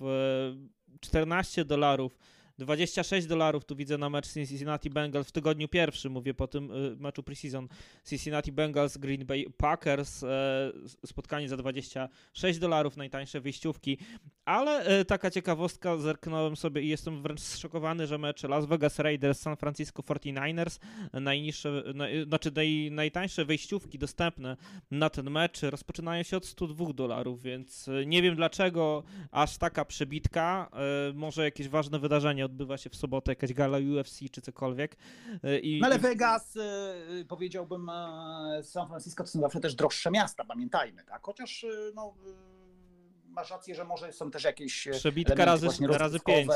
14 e, dolarów 26 dolarów tu widzę na mecz Cincinnati Bengals w tygodniu pierwszym, mówię po tym y, meczu preseason. Cincinnati Bengals, Green Bay Packers, e, spotkanie za 26 dolarów, najtańsze wyjściówki, ale e, taka ciekawostka, zerknąłem sobie i jestem wręcz zszokowany, że mecz Las Vegas Raiders, San Francisco 49ers, najniższe, znaczy naj, najtańsze wyjściówki dostępne na ten mecz rozpoczynają się od 102 dolarów, więc e, nie wiem dlaczego aż taka przebitka, może jakieś ważne wydarzenie odbywa się w sobotę jakaś gala UFC czy cokolwiek. E, I, no ale Vegas, e, powiedziałbym, e, San Francisco to są zawsze też droższe miasta, pamiętajmy, tak? Chociaż no, masz rację, że może są też jakieś. Przebitka razy, razy pięć.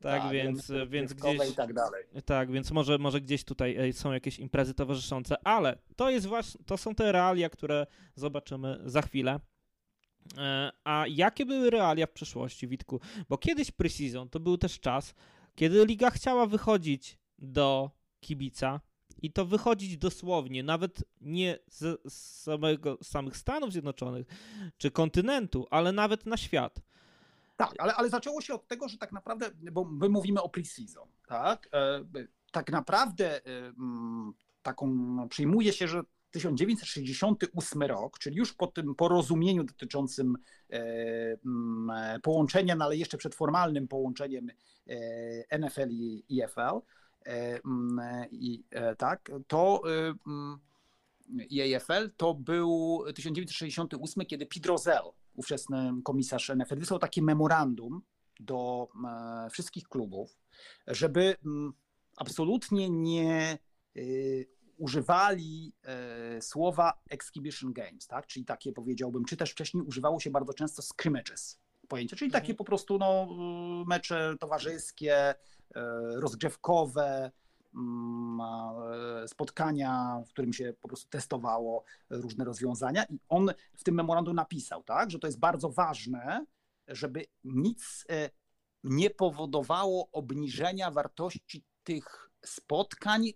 Tak, tak, więc, więc gdzieś. Tak dalej. Tak, więc może, może gdzieś tutaj są jakieś imprezy towarzyszące, ale to jest właśnie, to są te realia, które zobaczymy za chwilę. E, a jakie były realia w przeszłości, Witku? Bo kiedyś preseason to był też czas, kiedy liga chciała wychodzić do kibica i to wychodzić dosłownie, nawet nie z, samego, z samych Stanów Zjednoczonych czy kontynentu, ale nawet na świat. Tak, ale, ale zaczęło się od tego, że tak naprawdę, bo my mówimy o preseason, tak? E, tak naprawdę taką przyjmuje się, że 1968 rok, czyli już po tym porozumieniu dotyczącym e, połączenia, no ale jeszcze przed formalnym połączeniem NFL i EFL, i, tak, to i AFL to był 1968, kiedy Pete Rozelle ówczesny komisarz NFL, wysłał takie memorandum do e, wszystkich klubów, żeby absolutnie nie używali e, słowa exhibition games, tak? czyli takie powiedziałbym, czy też wcześniej używało się bardzo często scrimmages, pojęcie, czyli takie mhm. po prostu no, mecze towarzyskie, e, rozgrzewkowe, Mm, e, spotkania, w którym się po prostu testowało różne rozwiązania i on w tym memorandum napisał, tak, że to jest bardzo ważne, żeby nic nie powodowało obniżenia wartości tych spotkań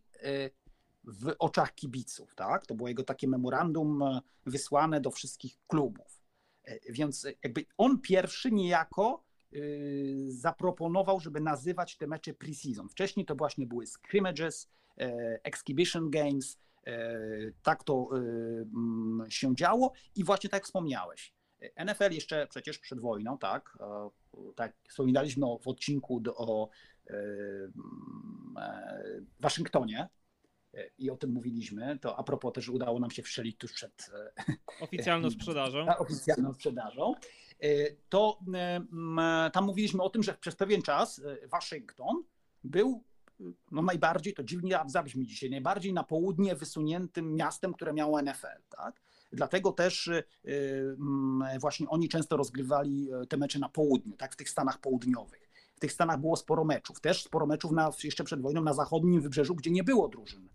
w oczach kibiców, tak? To było jego takie memorandum wysłane do wszystkich klubów. Więc jakby on pierwszy niejako zaproponował, żeby nazywać te mecze preseason. Wcześniej to właśnie były scrimmages, e, exhibition games, e, tak to mm, się działo i właśnie tak wspomniałeś. NFL jeszcze przecież przed wojną, tak, tak wspominaliśmy w odcinku do, o e, mm, Waszyngtonie, i o tym mówiliśmy, to a propos też udało nam się wszczelić tuż przed oficjalną sprzedażą. oficjalną sprzedażą. E, to e, tam mówiliśmy o tym, że przez pewien czas e, Waszyngton był no najbardziej, to dziwnie zabrzmi dzisiaj, najbardziej na południe wysuniętym miastem, które miało NFL. Tak? Dlatego też właśnie oni często rozgrywali te mecze na południu, tak, w tych Stanach południowych. W tych Stanach było sporo meczów. Też sporo meczów na, jeszcze przed wojną na zachodnim wybrzeżu, gdzie nie było drużyn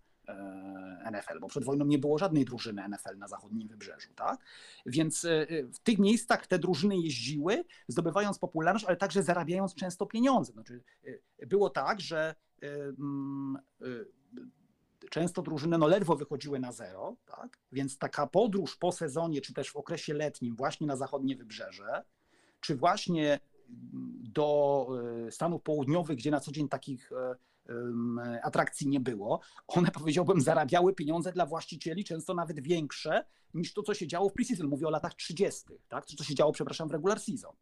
NFL, bo przed wojną nie było żadnej drużyny NFL na zachodnim wybrzeżu, tak? Więc e, e, w tych miejscach te drużyny jeździły, zdobywając popularność, ale także zarabiając często pieniądze. Znaczy, e, było tak, że mm, często drużyny no ledwo wychodziły na zero, tak? więc taka podróż po sezonie, czy też w okresie letnim właśnie na zachodnie wybrzeże, czy właśnie do Stanów Południowych, gdzie na co dzień takich atrakcji nie było. One, powiedziałbym, zarabiały pieniądze dla właścicieli, często nawet większe niż to, co się działo w preseason. Mówię o latach 30., tak? co się działo, przepraszam, w regular season.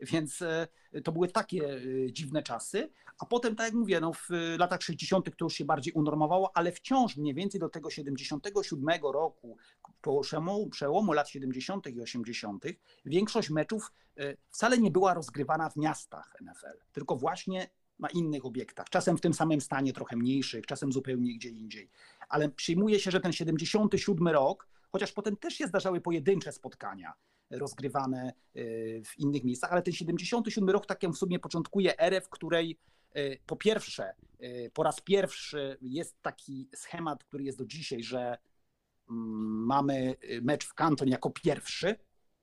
Więc e, to były takie e, dziwne czasy. A potem, tak jak mówię, no w latach 60. to już się bardziej unormowało, ale wciąż mniej więcej do tego 77 roku, przełomu, przełomu lat 70. i 80., większość meczów e, wcale nie była rozgrywana w miastach NFL, tylko właśnie na innych obiektach, czasem w tym samym stanie, trochę mniejszych, czasem zupełnie gdzie indziej. Ale przyjmuje się, że ten 77 rok, chociaż potem też się zdarzały pojedyncze spotkania rozgrywane y, w innych miejscach, ale ten 77 rok tak w sumie początkuje erę, w której y, po pierwsze, po raz pierwszy jest taki schemat, który jest do dzisiaj, że mm, mamy mecz w Canton jako pierwszy,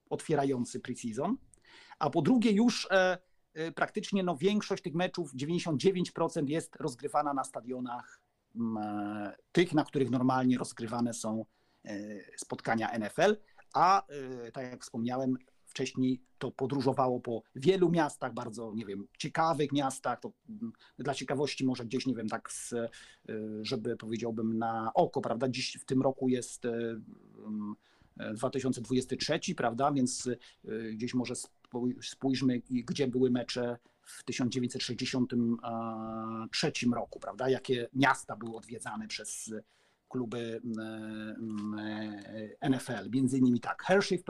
otwierający preseason, a po drugie już e, praktycznie no, większość tych meczów, 99% jest rozgrywana na stadionach mm, e, tych, na których normalnie rozgrywane są e, spotkania NFL, a e, tak jak wspomniałem wcześniej, to podróżowało po wielu miastach, bardzo, nie wiem, ciekawych miastach, to mm, dla ciekawości może gdzieś, nie wiem, tak, z, żeby powiedziałbym na oko, prawda, dziś w tym roku jest 2023, mm, prawda, więc gdzieś może spójrzmy, gdzie były mecze w 1963 roku, prawda? Jakie miasta były odwiedzane przez kluby NFL. Między innymi tak, Hershey w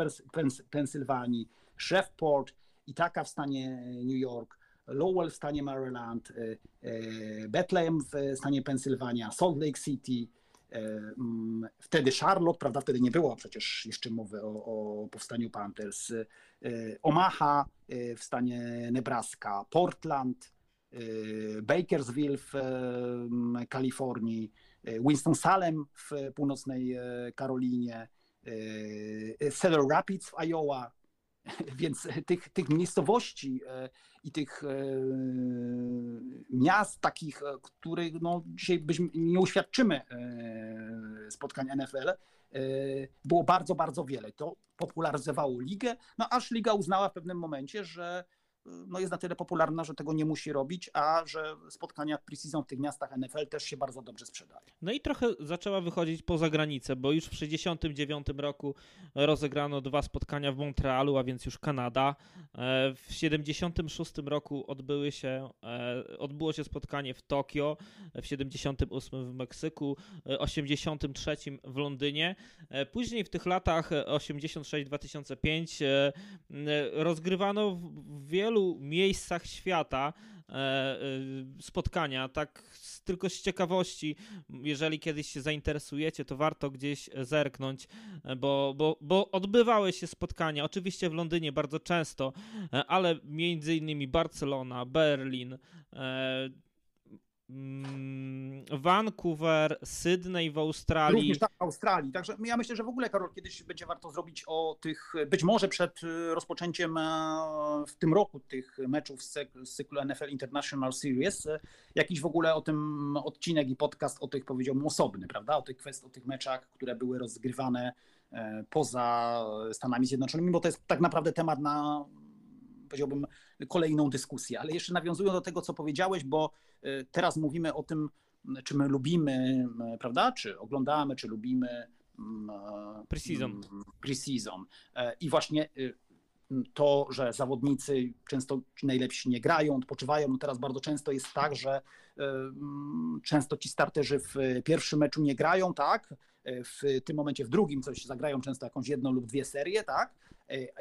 Pensylwanii, Shreveport, Ithaca w stanie New York, Lowell w stanie Maryland, e, e, Bethlehem w stanie Pensylwania, Salt Lake City, mm, wtedy Charlotte, prawda, wtedy nie było przecież jeszcze mowy o, o powstaniu Panthers, Omaha w stanie Nebraska, Portland, Bakersville w Kalifornii, Winston-Salem w północnej Karolinie, Cedar Rapids w Iowa, Więc tych, tych miejscowości e, i tych e, miast takich, e, których no, dzisiaj byśmy nie uświadczymy spotkań NFL, było bardzo, bardzo wiele. To popularyzowało ligę, no aż liga uznała w pewnym momencie, że no jest na tyle popularna, że tego nie musi robić, a że spotkania preseason w tych miastach NFL też się bardzo dobrze sprzedają. No i trochę zaczęła wychodzić poza granicę, bo już w 1969 roku rozegrano dwa spotkania w Montrealu, a więc już Kanada. E, w 1976 roku odbyły się, e, odbyło się spotkanie w Tokio, w 1978 w Meksyku, w 1983 w Londynie. E, później w tych latach 86-2005 rozgrywano w wielu miejscach świata e, e, spotkania, tak tylko z ciekawości, jeżeli kiedyś się zainteresujecie, to warto gdzieś zerknąć, e, bo, bo, bo odbywały się spotkania, oczywiście w Londynie bardzo często, ale między innymi Barcelona, Berlin, Vancouver, Sydney w Australii. Również tak, w Australii. Także ja myślę, że w ogóle, Karol, kiedyś będzie warto zrobić o tych, być może przed y, rozpoczęciem e, w tym roku tych meczów z cyklu NFL International Series, e, jakiś w ogóle o tym odcinek i podcast o tych, powiedziałbym, osobny, prawda? O tych kwest, o tych meczach, które były rozgrywane e, poza Stanami Zjednoczonymi, bo to jest tak naprawdę temat na powiedziałbym, kolejną dyskusję. Ale jeszcze nawiązując do tego, co powiedziałeś, bo e, teraz mówimy o tym, czy my lubimy, prawda, czy oglądamy, czy lubimy e, Precision. Mm, Precision. E, I właśnie to, że zawodnicy często najlepsi nie grają, odpoczywają. No teraz bardzo często jest tak, że często ci starterzy w pierwszym meczu nie grają, tak? W tym momencie w drugim coś zagrają często jakąś jedną lub dwie serie, tak?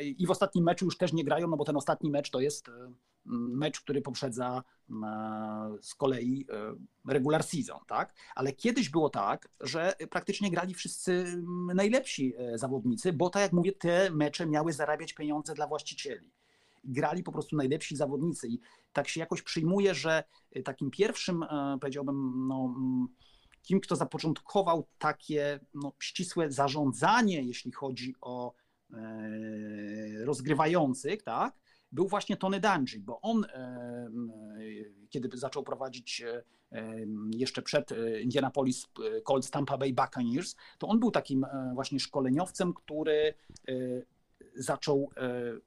I w ostatnim meczu już też nie grają, no bo ten ostatni mecz to jest e, mecz, który poprzedza e, z kolei e, regular season, tak? Ale kiedyś było tak, że praktycznie grali wszyscy najlepsi zawodnicy, bo tak jak mówię, te mecze miały zarabiać pieniądze dla właścicieli. Grali po prostu najlepsi zawodnicy i tak się jakoś przyjmuje, że takim pierwszym, powiedziałbym, no, kim, kto zapoczątkował takie no, ścisłe zarządzanie, jeśli chodzi o E, rozgrywających, tak, był właśnie Tony Dungy, bo on, e, e, kiedy zaczął prowadzić jeszcze przed Indianapolis Colts Tampa Bay Buccaneers, to on był takim właśnie szkoleniowcem, który zaczął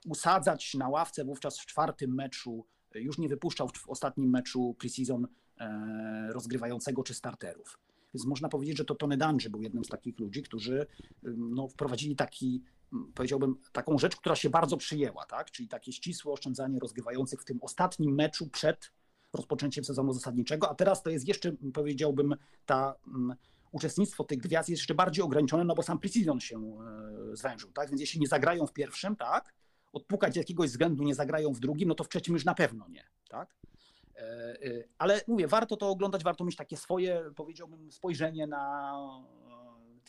usadzać na ławce wówczas w czwartym meczu, już nie wypuszczał w ostatnim meczu preseason rozgrywającego czy starterów. Więc można powiedzieć, że to Tony Dungy był jednym z takich ludzi, którzy no, wprowadzili taki powiedziałbym, taką rzecz, która się bardzo przyjęła, tak? czyli takie ścisłe oszczędzanie rozgrywających w tym ostatnim meczu przed rozpoczęciem sezonu zasadniczego, a teraz to jest jeszcze, powiedziałbym, ta um, uczestnictwo tych gwiazd jest jeszcze bardziej ograniczone, no bo sam Precision się e, zwężył, tak? Więc jeśli nie zagrają w pierwszym, tak, odpukać z jakiegoś względu nie zagrają w drugim, no to w trzecim już na pewno nie, tak? E, e, ale mówię, warto to oglądać, warto mieć takie swoje, powiedziałbym, spojrzenie na,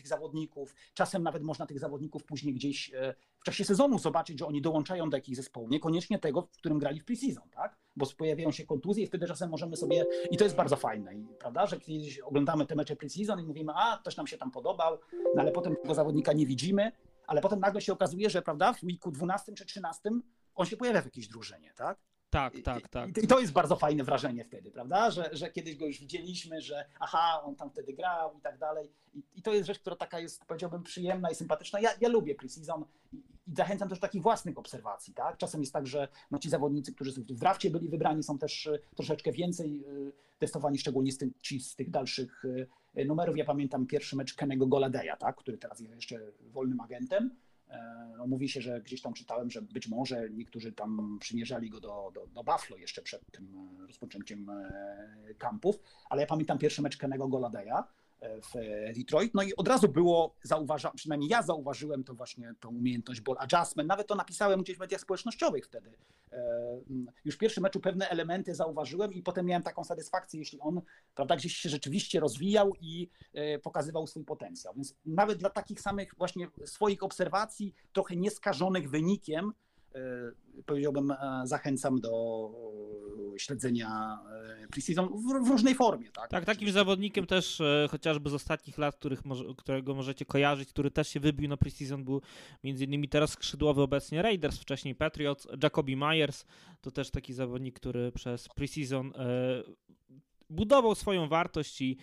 tych zawodników. Czasem nawet można tych zawodników później gdzieś e, w czasie sezonu zobaczyć, że oni dołączają do jakichś zespołu. Niekoniecznie tego, w którym grali w preseason, tak? Bo pojawiają się kontuzje i wtedy czasem możemy sobie, i to jest bardzo fajne, prawda, że kiedyś oglądamy te mecze preseason i mówimy, a, ktoś nam się tam podobał, no ale potem tego zawodnika nie widzimy, ale potem nagle się okazuje, że, prawda, w weeku 12 czy 13 on się pojawia w jakiejś drużynie, tak? Tak, tak, tak. I to jest bardzo fajne wrażenie wtedy, prawda? Że, że kiedyś go już widzieliśmy, że aha, on tam wtedy grał i tak dalej. I, i to jest rzecz, która taka jest, powiedziałbym, przyjemna i sympatyczna. Ja, ja lubię preseason i, i zachęcam też do takich własnych obserwacji, tak? Czasem jest tak, że no, ci zawodnicy, którzy w drafcie byli wybrani, są też e, troszeczkę więcej e, testowani, szczególnie z tych, ci z tych dalszych e, numerów. Ja pamiętam pierwszy mecz Kennego Goladeya, tak? Który teraz jest jeszcze wolnym agentem no, mówi się, że gdzieś tam czytałem, że być może niektórzy tam przymierzali go do, do, do Buffalo jeszcze przed tym e, rozpoczęciem e, kampów, ale ja pamiętam pierwszy mecz Kennego Goladeya, w Detroit. No i od razu było zauważa, przynajmniej ja zauważyłem to właśnie tą umiejętność ball adjustment. Nawet to napisałem gdzieś w mediach społecznościowych wtedy. Już w pierwszym meczu pewne elementy zauważyłem i potem miałem taką satysfakcję, jeśli on prawda, gdzieś się rzeczywiście rozwijał i pokazywał swój potencjał. Więc nawet dla takich samych właśnie swoich obserwacji, trochę nieskażonych wynikiem, E, powiedziałbym, e, zachęcam do e, śledzenia preseason w, w różnej formie. Tak, tak takim zawodnikiem też chociażby z ostatnich lat, których może, którego możecie kojarzyć, który też się wybił na preseason, był między innymi teraz skrzydłowy obecnie Raiders, wcześniej Patriots, Jacoby Myers, to też taki zawodnik, który przez preseason budował swoją wartość i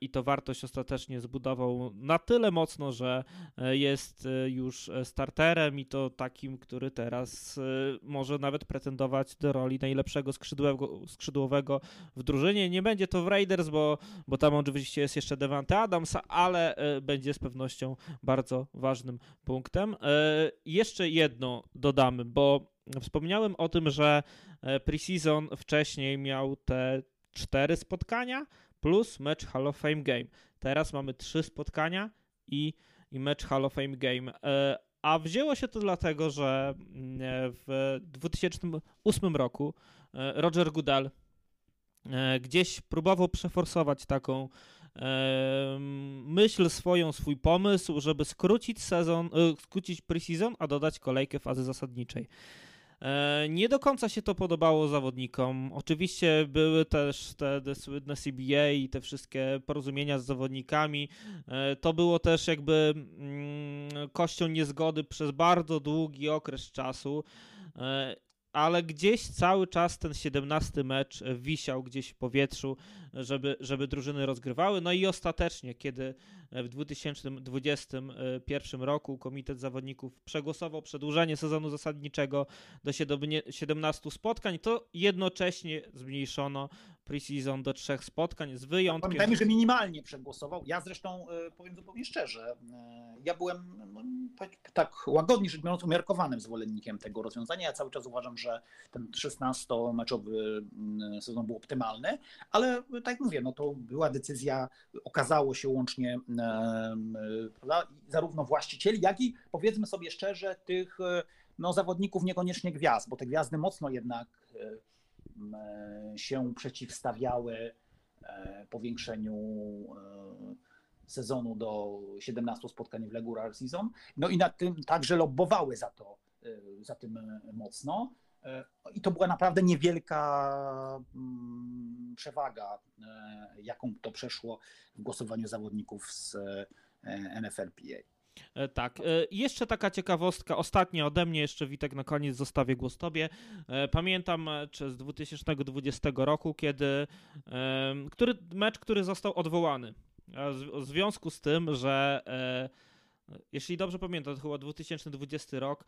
i to wartość ostatecznie zbudował na tyle mocno, że e, jest e, już e, starterem i to takim, który teraz może nawet pretendować do roli najlepszego skrzydłowego, skrzydłowego w drużynie. Nie będzie to w Raiders, bo, bo tam oczywiście jest jeszcze Devante Adams, ale będzie z pewnością bardzo ważnym punktem. Jeszcze jedno dodamy, bo wspomniałem o tym, że preseason wcześniej miał te cztery spotkania, plus mecz Hall of Fame Game. Teraz mamy trzy spotkania i, i mecz Hall of Fame Game. E, a wzięło się to dlatego, że mm, w 2008 roku e, Roger Goodell e, gdzieś próbował przeforsować taką myśl swoją, swój pomysł, żeby skrócić sezon, skrócić preseason, a dodać kolejkę fazy zasadniczej. E, nie do końca się to podobało zawodnikom. Oczywiście były też te, te słynne CBA i te wszystkie porozumienia z zawodnikami. E, to było też jakby mm, kością niezgody przez bardzo długi okres czasu e, ale gdzieś cały czas ten 17 mecz wisiał gdzieś w powietrzu, żeby, żeby drużyny rozgrywały. No i ostatecznie, kiedy w 2021 roku Komitet Zawodników przegłosował przedłużenie sezonu zasadniczego do 17 spotkań, to jednocześnie zmniejszono preseason do trzech spotkań z wyjątkiem. Pamiętajmy, że minimalnie przegłosował. Ja zresztą e, powiem zupełnie szczerze, e, ja byłem no, tak łagodnie rzecz biorąc umiarkowanym zwolennikiem tego rozwiązania. Ja cały czas uważam, że ten 16-meczowy mm, sezon był optymalny, ale tak jak mówię, no to była decyzja, okazało się łącznie prawda, zarówno właścicieli, jak i powiedzmy sobie szczerze tych no, zawodników niekoniecznie gwiazd, bo te gwiazdy mocno jednak E, się przeciwstawiały e, powiększeniu e, sezonu do 17 spotkań w regular season. No i nad tym także lobbowały za to, za tym mocno. I to była naprawdę niewielka mm, przewaga, jaką to przeszło w głosowaniu zawodników z NFLPA. E, tak. E, jeszcze taka ciekawostka, ostatnia ode mnie, jeszcze Witek na koniec zostawię głos Tobie. E, pamiętam mecz z 2020 roku, kiedy, który, mecz, który został odwołany. W związku z tym, że jeśli dobrze pamiętam, to chyba 2020 rok,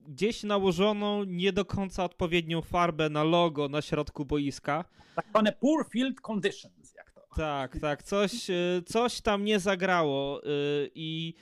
gdzieś nałożono nie do końca odpowiednią farbę na logo na środku boiska. Tak zwane poor field conditions. Tak, tak, coś, coś tam nie zagrało i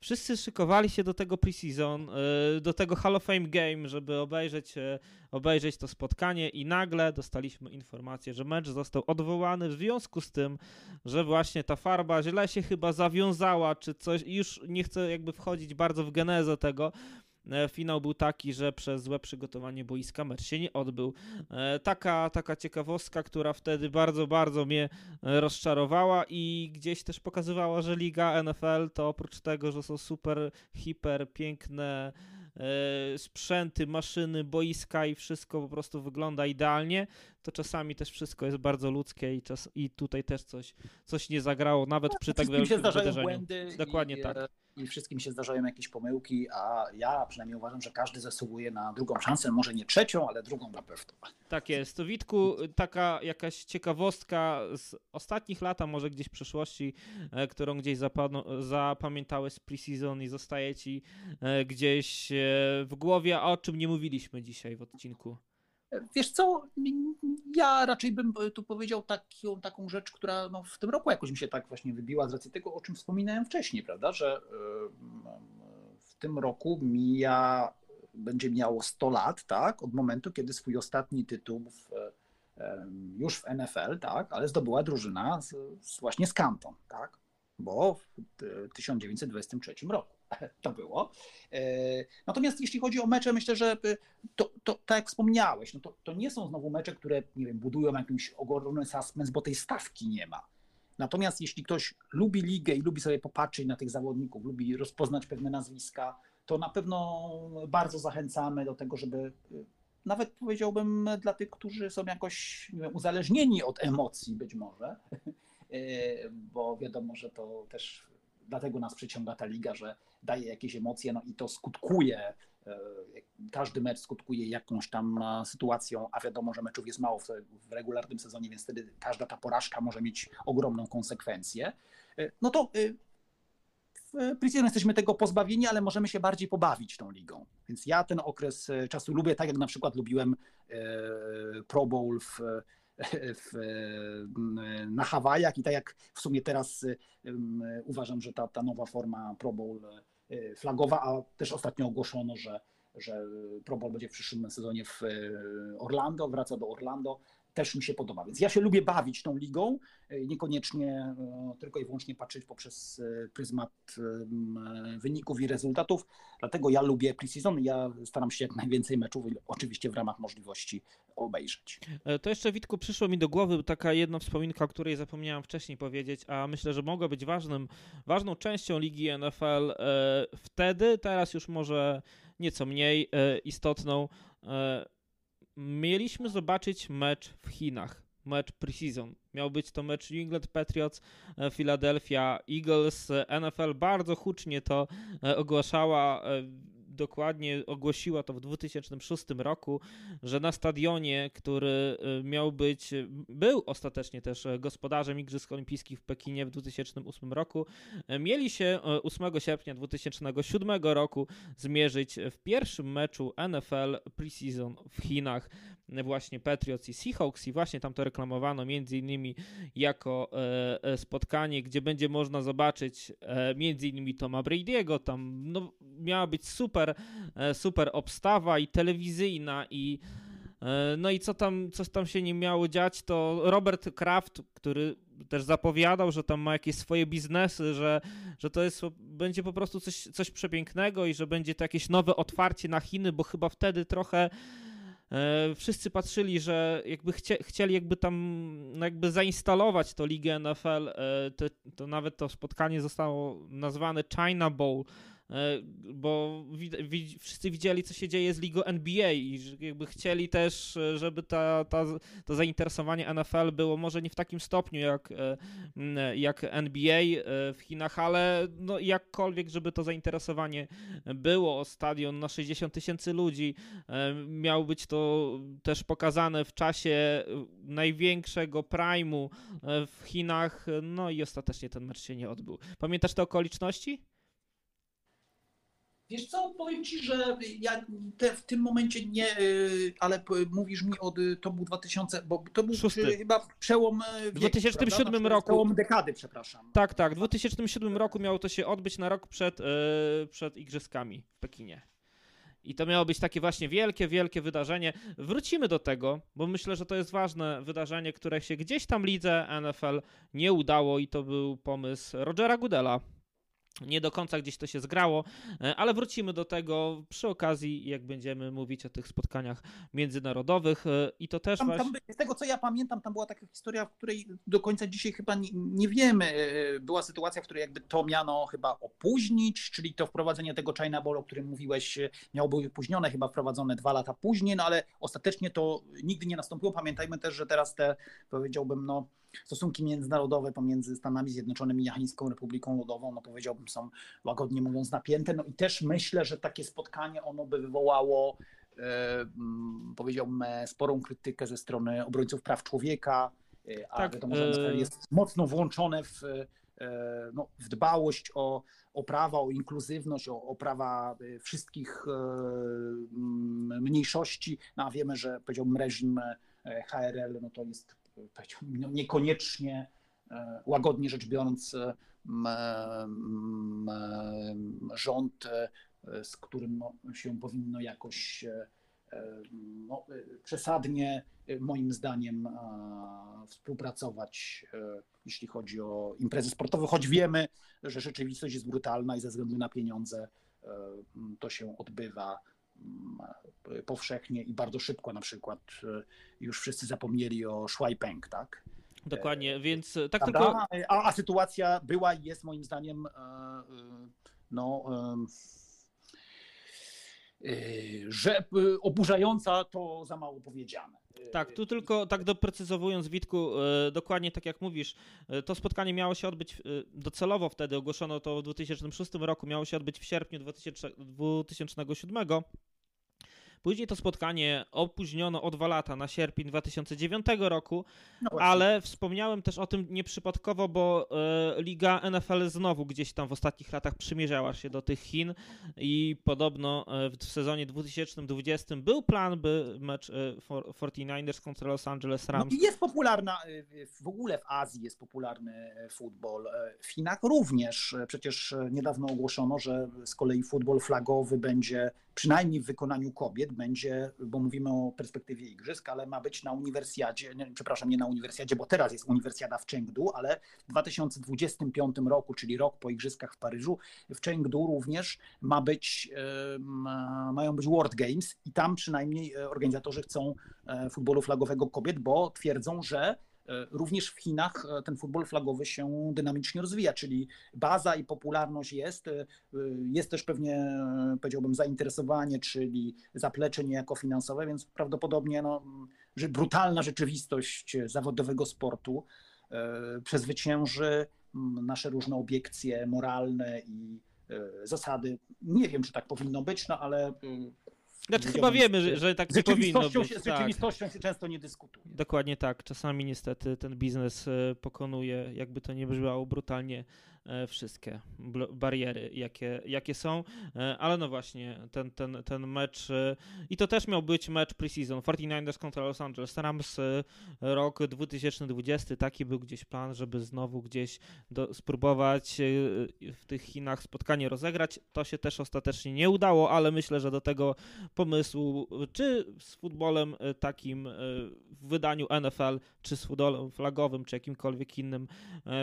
wszyscy szykowali się do tego preseason, e, do tego Hall of Fame Game, żeby obejrzeć, e, obejrzeć to spotkanie i nagle dostaliśmy informację, że mecz został odwołany w związku z tym, że właśnie ta farba źle się chyba zawiązała, czy coś, już nie chcę jakby wchodzić bardzo w genezę tego, E, finał był taki, że przez złe przygotowanie boiska mecz się nie odbył. E, taka, taka ciekawostka, która wtedy bardzo, bardzo mnie e, rozczarowała i gdzieś też pokazywała, że liga NFL to oprócz tego, że są super, hiper, piękne sprzęty, maszyny, boiska i wszystko po prostu wygląda idealnie, to czasami też wszystko jest bardzo ludzkie i, czas, i tutaj też coś, coś nie zagrało, nawet no, przy tak wielkim wydarzeniu. Błędy Dokładnie i, tak i wszystkim się zdarzają jakieś pomyłki, a ja przynajmniej uważam, że każdy zasługuje na drugą szansę, może nie trzecią, ale drugą na pewno. Tak jest. To Witku, taka jakaś ciekawostka z ostatnich lat, a może gdzieś w przeszłości, e, którą gdzieś zapamiętałeś z preseason i zostaje ci e, gdzieś e, w głowie, a o czym nie mówiliśmy dzisiaj w odcinku? Wiesz co, ja raczej bym tu powiedział taką, taką rzecz, która no, w tym roku jakoś mi się tak właśnie wybiła z racji tego, o czym wspominałem wcześniej, prawda, że w tym roku mija, będzie miało 100 lat, tak, od momentu, kiedy swój ostatni tytuł w już w NFL, tak, ale zdobyła drużyna z właśnie z Canton, tak, bo w 1923 roku to było. E, natomiast jeśli chodzi o mecze, myślę, że to, to tak jak wspomniałeś, no to, to nie są znowu mecze, które nie wiem, budują jakiś ogromny suspense, bo tej stawki nie ma. Natomiast jeśli ktoś lubi ligę i lubi sobie popatrzeć na tych zawodników, lubi rozpoznać pewne nazwiska, to na pewno bardzo zachęcamy do tego, żeby nawet powiedziałbym dla tych, którzy są jakoś wiem, uzależnieni od emocji być może, e, bo wiadomo, że to też dlatego nas przyciąga ta liga, że daje jakieś emocje, no i to skutkuje, e, każdy mecz skutkuje jakąś tam e, sytuacją, a wiadomo, że meczów jest mało w, regularnym sezonie, więc wtedy każda ta porażka może mieć ogromną konsekwencję. No to w Precision jesteśmy tego pozbawieni, ale możemy się bardziej pobawić tą ligą. Więc ja ten okres e, czasu lubię, tak jak na przykład lubiłem e, Pro Bowl w, w, na Hawajach i tak jak w sumie teraz uważam, że ta, ta nowa forma Pro Bowl e, flagowa, a też ostatnio ogłoszono, że, że Pro Bowl będzie w przyszłym sezonie w Orlando, wraca do Orlando też mi się podoba. Więc ja się lubię bawić tą ligą, e, niekoniecznie e, tylko i wyłącznie patrzeć poprzez e, pryzmat wyników i rezultatów. Dlatego ja lubię preseason. Ja staram się jak najwięcej meczów, oczywiście w ramach możliwości obejrzeć. To jeszcze Witku przyszło mi do głowy taka jedna wspominka, o której zapomniałem wcześniej powiedzieć, a myślę, że mogła być ważnym, ważną częścią ligi NFL wtedy, teraz już może nieco mniej istotną mieliśmy zobaczyć mecz w Chinach, mecz preseason. Miał być to mecz New England Patriots, e, Philadelphia Eagles. NFL bardzo hucznie to e, ogłaszała e, dokładnie ogłosiła to w 2006 roku, że na stadionie, który y, miał być, był ostatecznie też gospodarzem Igrzysk Olimpijskich w Pekinie w 2008 roku, mieli się 8 sierpnia 2007 roku zmierzyć w pierwszym meczu NFL preseason w Chinach właśnie Patriots i Seahawks i właśnie tam to reklamowano między innymi jako e, e, spotkanie, gdzie będzie można zobaczyć e, między innymi Toma Brady'ego, tam no, miała być super, super obstawa i telewizyjna i no i co tam, co tam się nie miało dziać, to Robert Kraft, który też zapowiadał, że tam ma jakieś swoje biznesy, że, że to jest, będzie po prostu coś, coś przepięknego i że będzie to jakieś nowe otwarcie na Chiny, bo chyba wtedy trochę wszyscy patrzyli, że jakby chcie, chcieli jakby tam no jakby zainstalować to ligę NFL, e, to, to nawet to spotkanie zostało nazwane China Bowl, E, bo wszyscy widzieli, co się dzieje z ligą NBA i jakby chcieli też, e, żeby ta, ta, to zainteresowanie NFL było może nie w takim stopniu jak, e, jak NBA w Chinach, ale no jakkolwiek, żeby to zainteresowanie było. Stadion na 60 tysięcy ludzi miał być to też pokazane w czasie największego prime'u w Chinach, no i ostatecznie ten mecz się nie odbył. Pamiętasz te okoliczności? Wiesz co, powiem ci, że ja te, w tym momencie nie, y, ale mówisz mi od, to był 2000, bo to był Szósty. chyba przełom wieku, W 2007 prawda? Znaczy, roku. Przełom dekady, przepraszam. Tak, tak, w 2007 roku miało to się odbyć na rok przed, yy, przed Igrzyskami w Pekinie. I to miało być takie właśnie wielkie, wielkie wydarzenie. Wrócimy do tego, bo myślę, że to jest ważne wydarzenie, które się gdzieś tam lidze NFL nie udało i to był pomysł Rogera Goodella nie do końca gdzieś to się zgrało, e, ale wrócimy do tego przy okazji, jak będziemy mówić o tych spotkaniach międzynarodowych e, i to też tam, właśnie... tam, Z tego co ja pamiętam, tam była taka historia, w której do końca dzisiaj chyba nie, nie, wiemy. E, była sytuacja, w której jakby to miano chyba opóźnić, czyli to wprowadzenie tego China Ball, o którym mówiłeś, miało być opóźnione, chyba wprowadzone dwa lata później, no ale ostatecznie to nigdy nie nastąpiło. Pamiętajmy też, że teraz te, powiedziałbym, no stosunki międzynarodowe pomiędzy Stanami Zjednoczonymi i Chińską Republiką Ludową, no powiedziałbym, są łagodnie mówiąc napięte. No i też myślę, że takie spotkanie ono by wywołało, e, mm, powiedziałbym, sporą krytykę ze strony obrońców praw człowieka, e, a tak, wiadomo, że e, jest mocno włączone w, no, w dbałość o, o prawa, o inkluzywność, o, o prawa wszystkich mm, mniejszości. No, a wiemy, że powiedziałbym reżim HRL no, to jest no, niekoniecznie e, łagodnie rzecz biorąc e, rząd, e, z którym no, się powinno jakoś no, przesadnie moim zdaniem współpracować, jeśli chodzi o imprezy sportowe, choć wiemy, że rzeczywistość jest brutalna i ze względu na pieniądze to się odbywa powszechnie i bardzo szybko na przykład już wszyscy zapomnieli o Szłajpęk, tak? Dokładnie, więc tak Prawda? tylko... A, a sytuacja była i jest moim zdaniem no, że oburzająca to za mało powiedziane. Tak, tu tylko tak doprecyzowując, Witku, dokładnie tak jak mówisz, to spotkanie miało się odbyć docelowo wtedy, ogłoszono to w 2006 roku, miało się odbyć w sierpniu 2007. Później to spotkanie opóźniono o dwa lata na sierpień 2009 roku, no ale wspomniałem też o tym nieprzypadkowo, bo e, Liga NFL znowu gdzieś tam w ostatnich latach przymierzała się do tych Chin i podobno e, w sezonie 2020 był plan, by mecz e, 49ers kontra Los Angeles Rams. No i jest popularna, e, w ogóle w Azji jest popularny e, futbol, e, w Chinach również. Przecież niedawno ogłoszono, że z kolei futbol flagowy będzie przynajmniej w wykonaniu kobiet będzie, bo mówimy o perspektywie igrzysk, ale ma być na uniwersjadzie, nie, przepraszam, nie na uniwersjadzie, bo teraz jest uniwersjada w Chengdu, ale w 2025 roku, czyli rok po igrzyskach w Paryżu, w Chengdu również ma być, mają być World Games i tam przynajmniej e, organizatorzy chcą e, futbolu flagowego kobiet, bo twierdzą, że również w Chinach e, ten futbol flagowy się dynamicznie rozwija, czyli baza i popularność jest. E, jest też pewnie, powiedziałbym, zainteresowanie, czyli zaplecze niejako finansowe, więc prawdopodobnie no, że brutalna rzeczywistość zawodowego sportu przezwycięży nasze różne obiekcje moralne i zasady. Nie wiem, czy tak powinno być, no ale znaczy chyba wiemy, że, że tak nie powinno być. Z rzeczywistością tak. się często nie dyskutuje. Dokładnie tak. Czasami niestety ten biznes e, pokonuje, jakby to nie brzmiało brutalnie, wszystkie bariery, jakie, jakie są, e, ale no właśnie, ten, ten, ten mecz e, i to też miał być mecz preseason. 49ers kontra Los Angeles Rams rok 2020, taki był gdzieś plan, żeby znowu gdzieś do, spróbować w tych Chinach spotkanie rozegrać. To się też ostatecznie nie udało, ale myślę, że do tego pomysłu, czy z futbolem takim w wydaniu NFL, czy z futbolem flagowym, czy jakimkolwiek innym,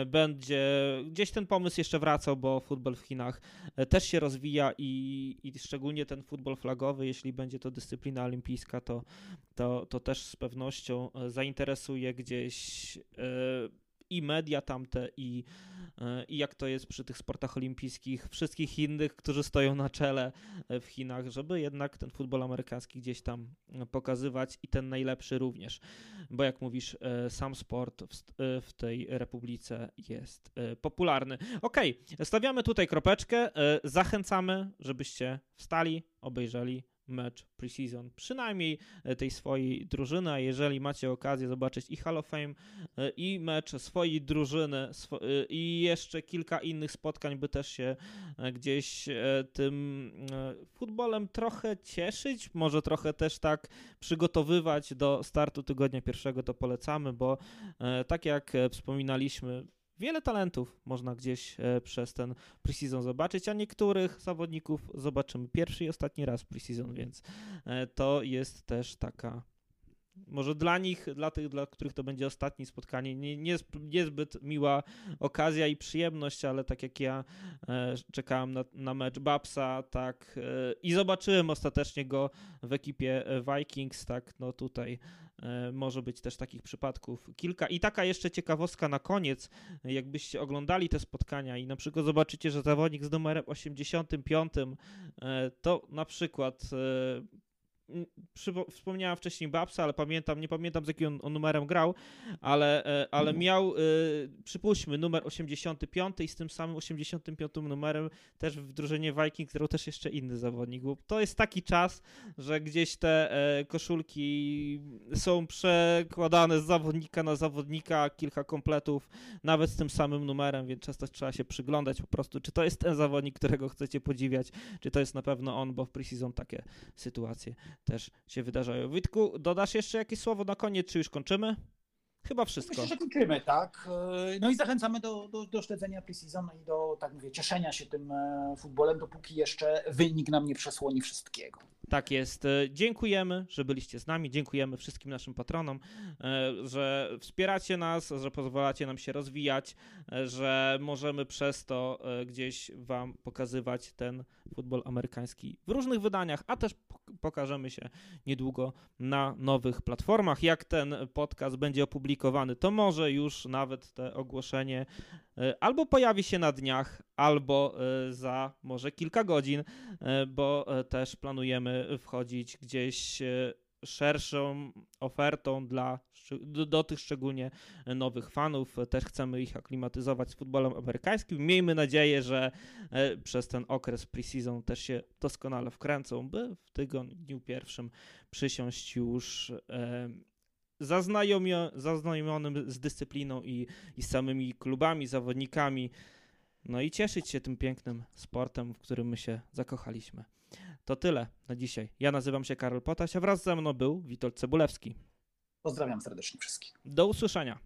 będzie gdzieś ten pomysł jeszcze wracał, bo futbol w Chinach e, też się rozwija i, i szczególnie ten futbol flagowy, jeśli będzie to dyscyplina olimpijska, to, to, to też z pewnością e, zainteresuje gdzieś e, i media tamte, i, e, i jak to jest przy tych sportach olimpijskich, wszystkich innych, którzy stoją na czele e, w Chinach, żeby jednak ten futbol amerykański gdzieś tam e, pokazywać i ten najlepszy również. Bo jak mówisz, sam sport w, w tej republice jest popularny. Okej, okay, stawiamy tutaj kropeczkę. Zachęcamy, żebyście wstali, obejrzeli mecz preseason, przynajmniej e, tej swojej drużyny, a jeżeli macie okazję zobaczyć i Hall of Fame, e, i mecz swojej drużyny, e, i jeszcze kilka innych spotkań, by też się gdzieś tym futbolem trochę cieszyć, może trochę też tak przygotowywać do startu tygodnia pierwszego, to polecamy, bo tak jak wspominaliśmy, wiele talentów można gdzieś e, przez ten preseason zobaczyć, a niektórych zawodników zobaczymy pierwszy i ostatni raz preseason, więc e, to jest też taka może dla nich, dla tych, dla których to będzie ostatnie spotkanie, nie, nie, niezbyt miła okazja i przyjemność, ale tak jak ja e, czekałem na, na mecz Babsa, tak e, i zobaczyłem ostatecznie go w ekipie Vikings, tak no tutaj e, może być też takich przypadków kilka. I taka jeszcze ciekawostka na koniec, jakbyście oglądali te spotkania i na przykład zobaczycie, że zawodnik z numerem 85 e, to na przykład e, wspomniałem wcześniej Babsa, ale pamiętam, nie pamiętam z jakim on, on numerem grał, ale, e, ale mhm. miał, y, przypuśćmy, numer 85 i z tym samym 85 numerem też w drużynie Vikings grał też jeszcze inny zawodnik, bo to jest taki czas, że gdzieś te e, koszulki są przekładane z zawodnika na zawodnika, kilka kompletów, nawet z tym samym numerem, więc często trzeba się przyglądać po prostu, czy to jest ten zawodnik, którego chcecie podziwiać, czy to jest na pewno on, bo w preseason takie sytuacje też się wydarzają. Witku, dodasz jeszcze jakieś słowo na koniec, czy już kończymy? Chyba wszystko. Myślę, że kończymy, tak. No i zachęcamy do, do, do śledzenia i do, tak mówię, cieszenia się tym e, futbolem, dopóki jeszcze wynik nam nie przesłoni wszystkiego. Tak jest. E, dziękujemy, że byliście z nami. Dziękujemy wszystkim naszym patronom, e, że wspieracie nas, że pozwalacie nam się rozwijać, e, że możemy przez to gdzieś Wam pokazywać ten futbol amerykański w różnych wydaniach, a też pokażemy się niedługo na nowych platformach. Jak ten podcast będzie opublikowany, to może już nawet te ogłoszenie albo pojawi się na dniach, albo za może kilka godzin, bo też planujemy wchodzić gdzieś e, szerszą ofertą dla do, tych szczególnie nowych fanów. Też chcemy ich aklimatyzować z futbolem amerykańskim. Miejmy nadzieję, że e, przez ten okres preseason też się doskonale wkręcą, by w tygodniu pierwszym przysiąść już e, zaznajomionym z dyscypliną i, i samymi klubami, zawodnikami. No i cieszyć się tym pięknym sportem, w którym my się zakochaliśmy. To tyle na dzisiaj. Ja nazywam się Karol Potaś, a wraz ze mną był Witold Cebulewski. Pozdrawiam serdecznie wszystkich. Do usłyszenia.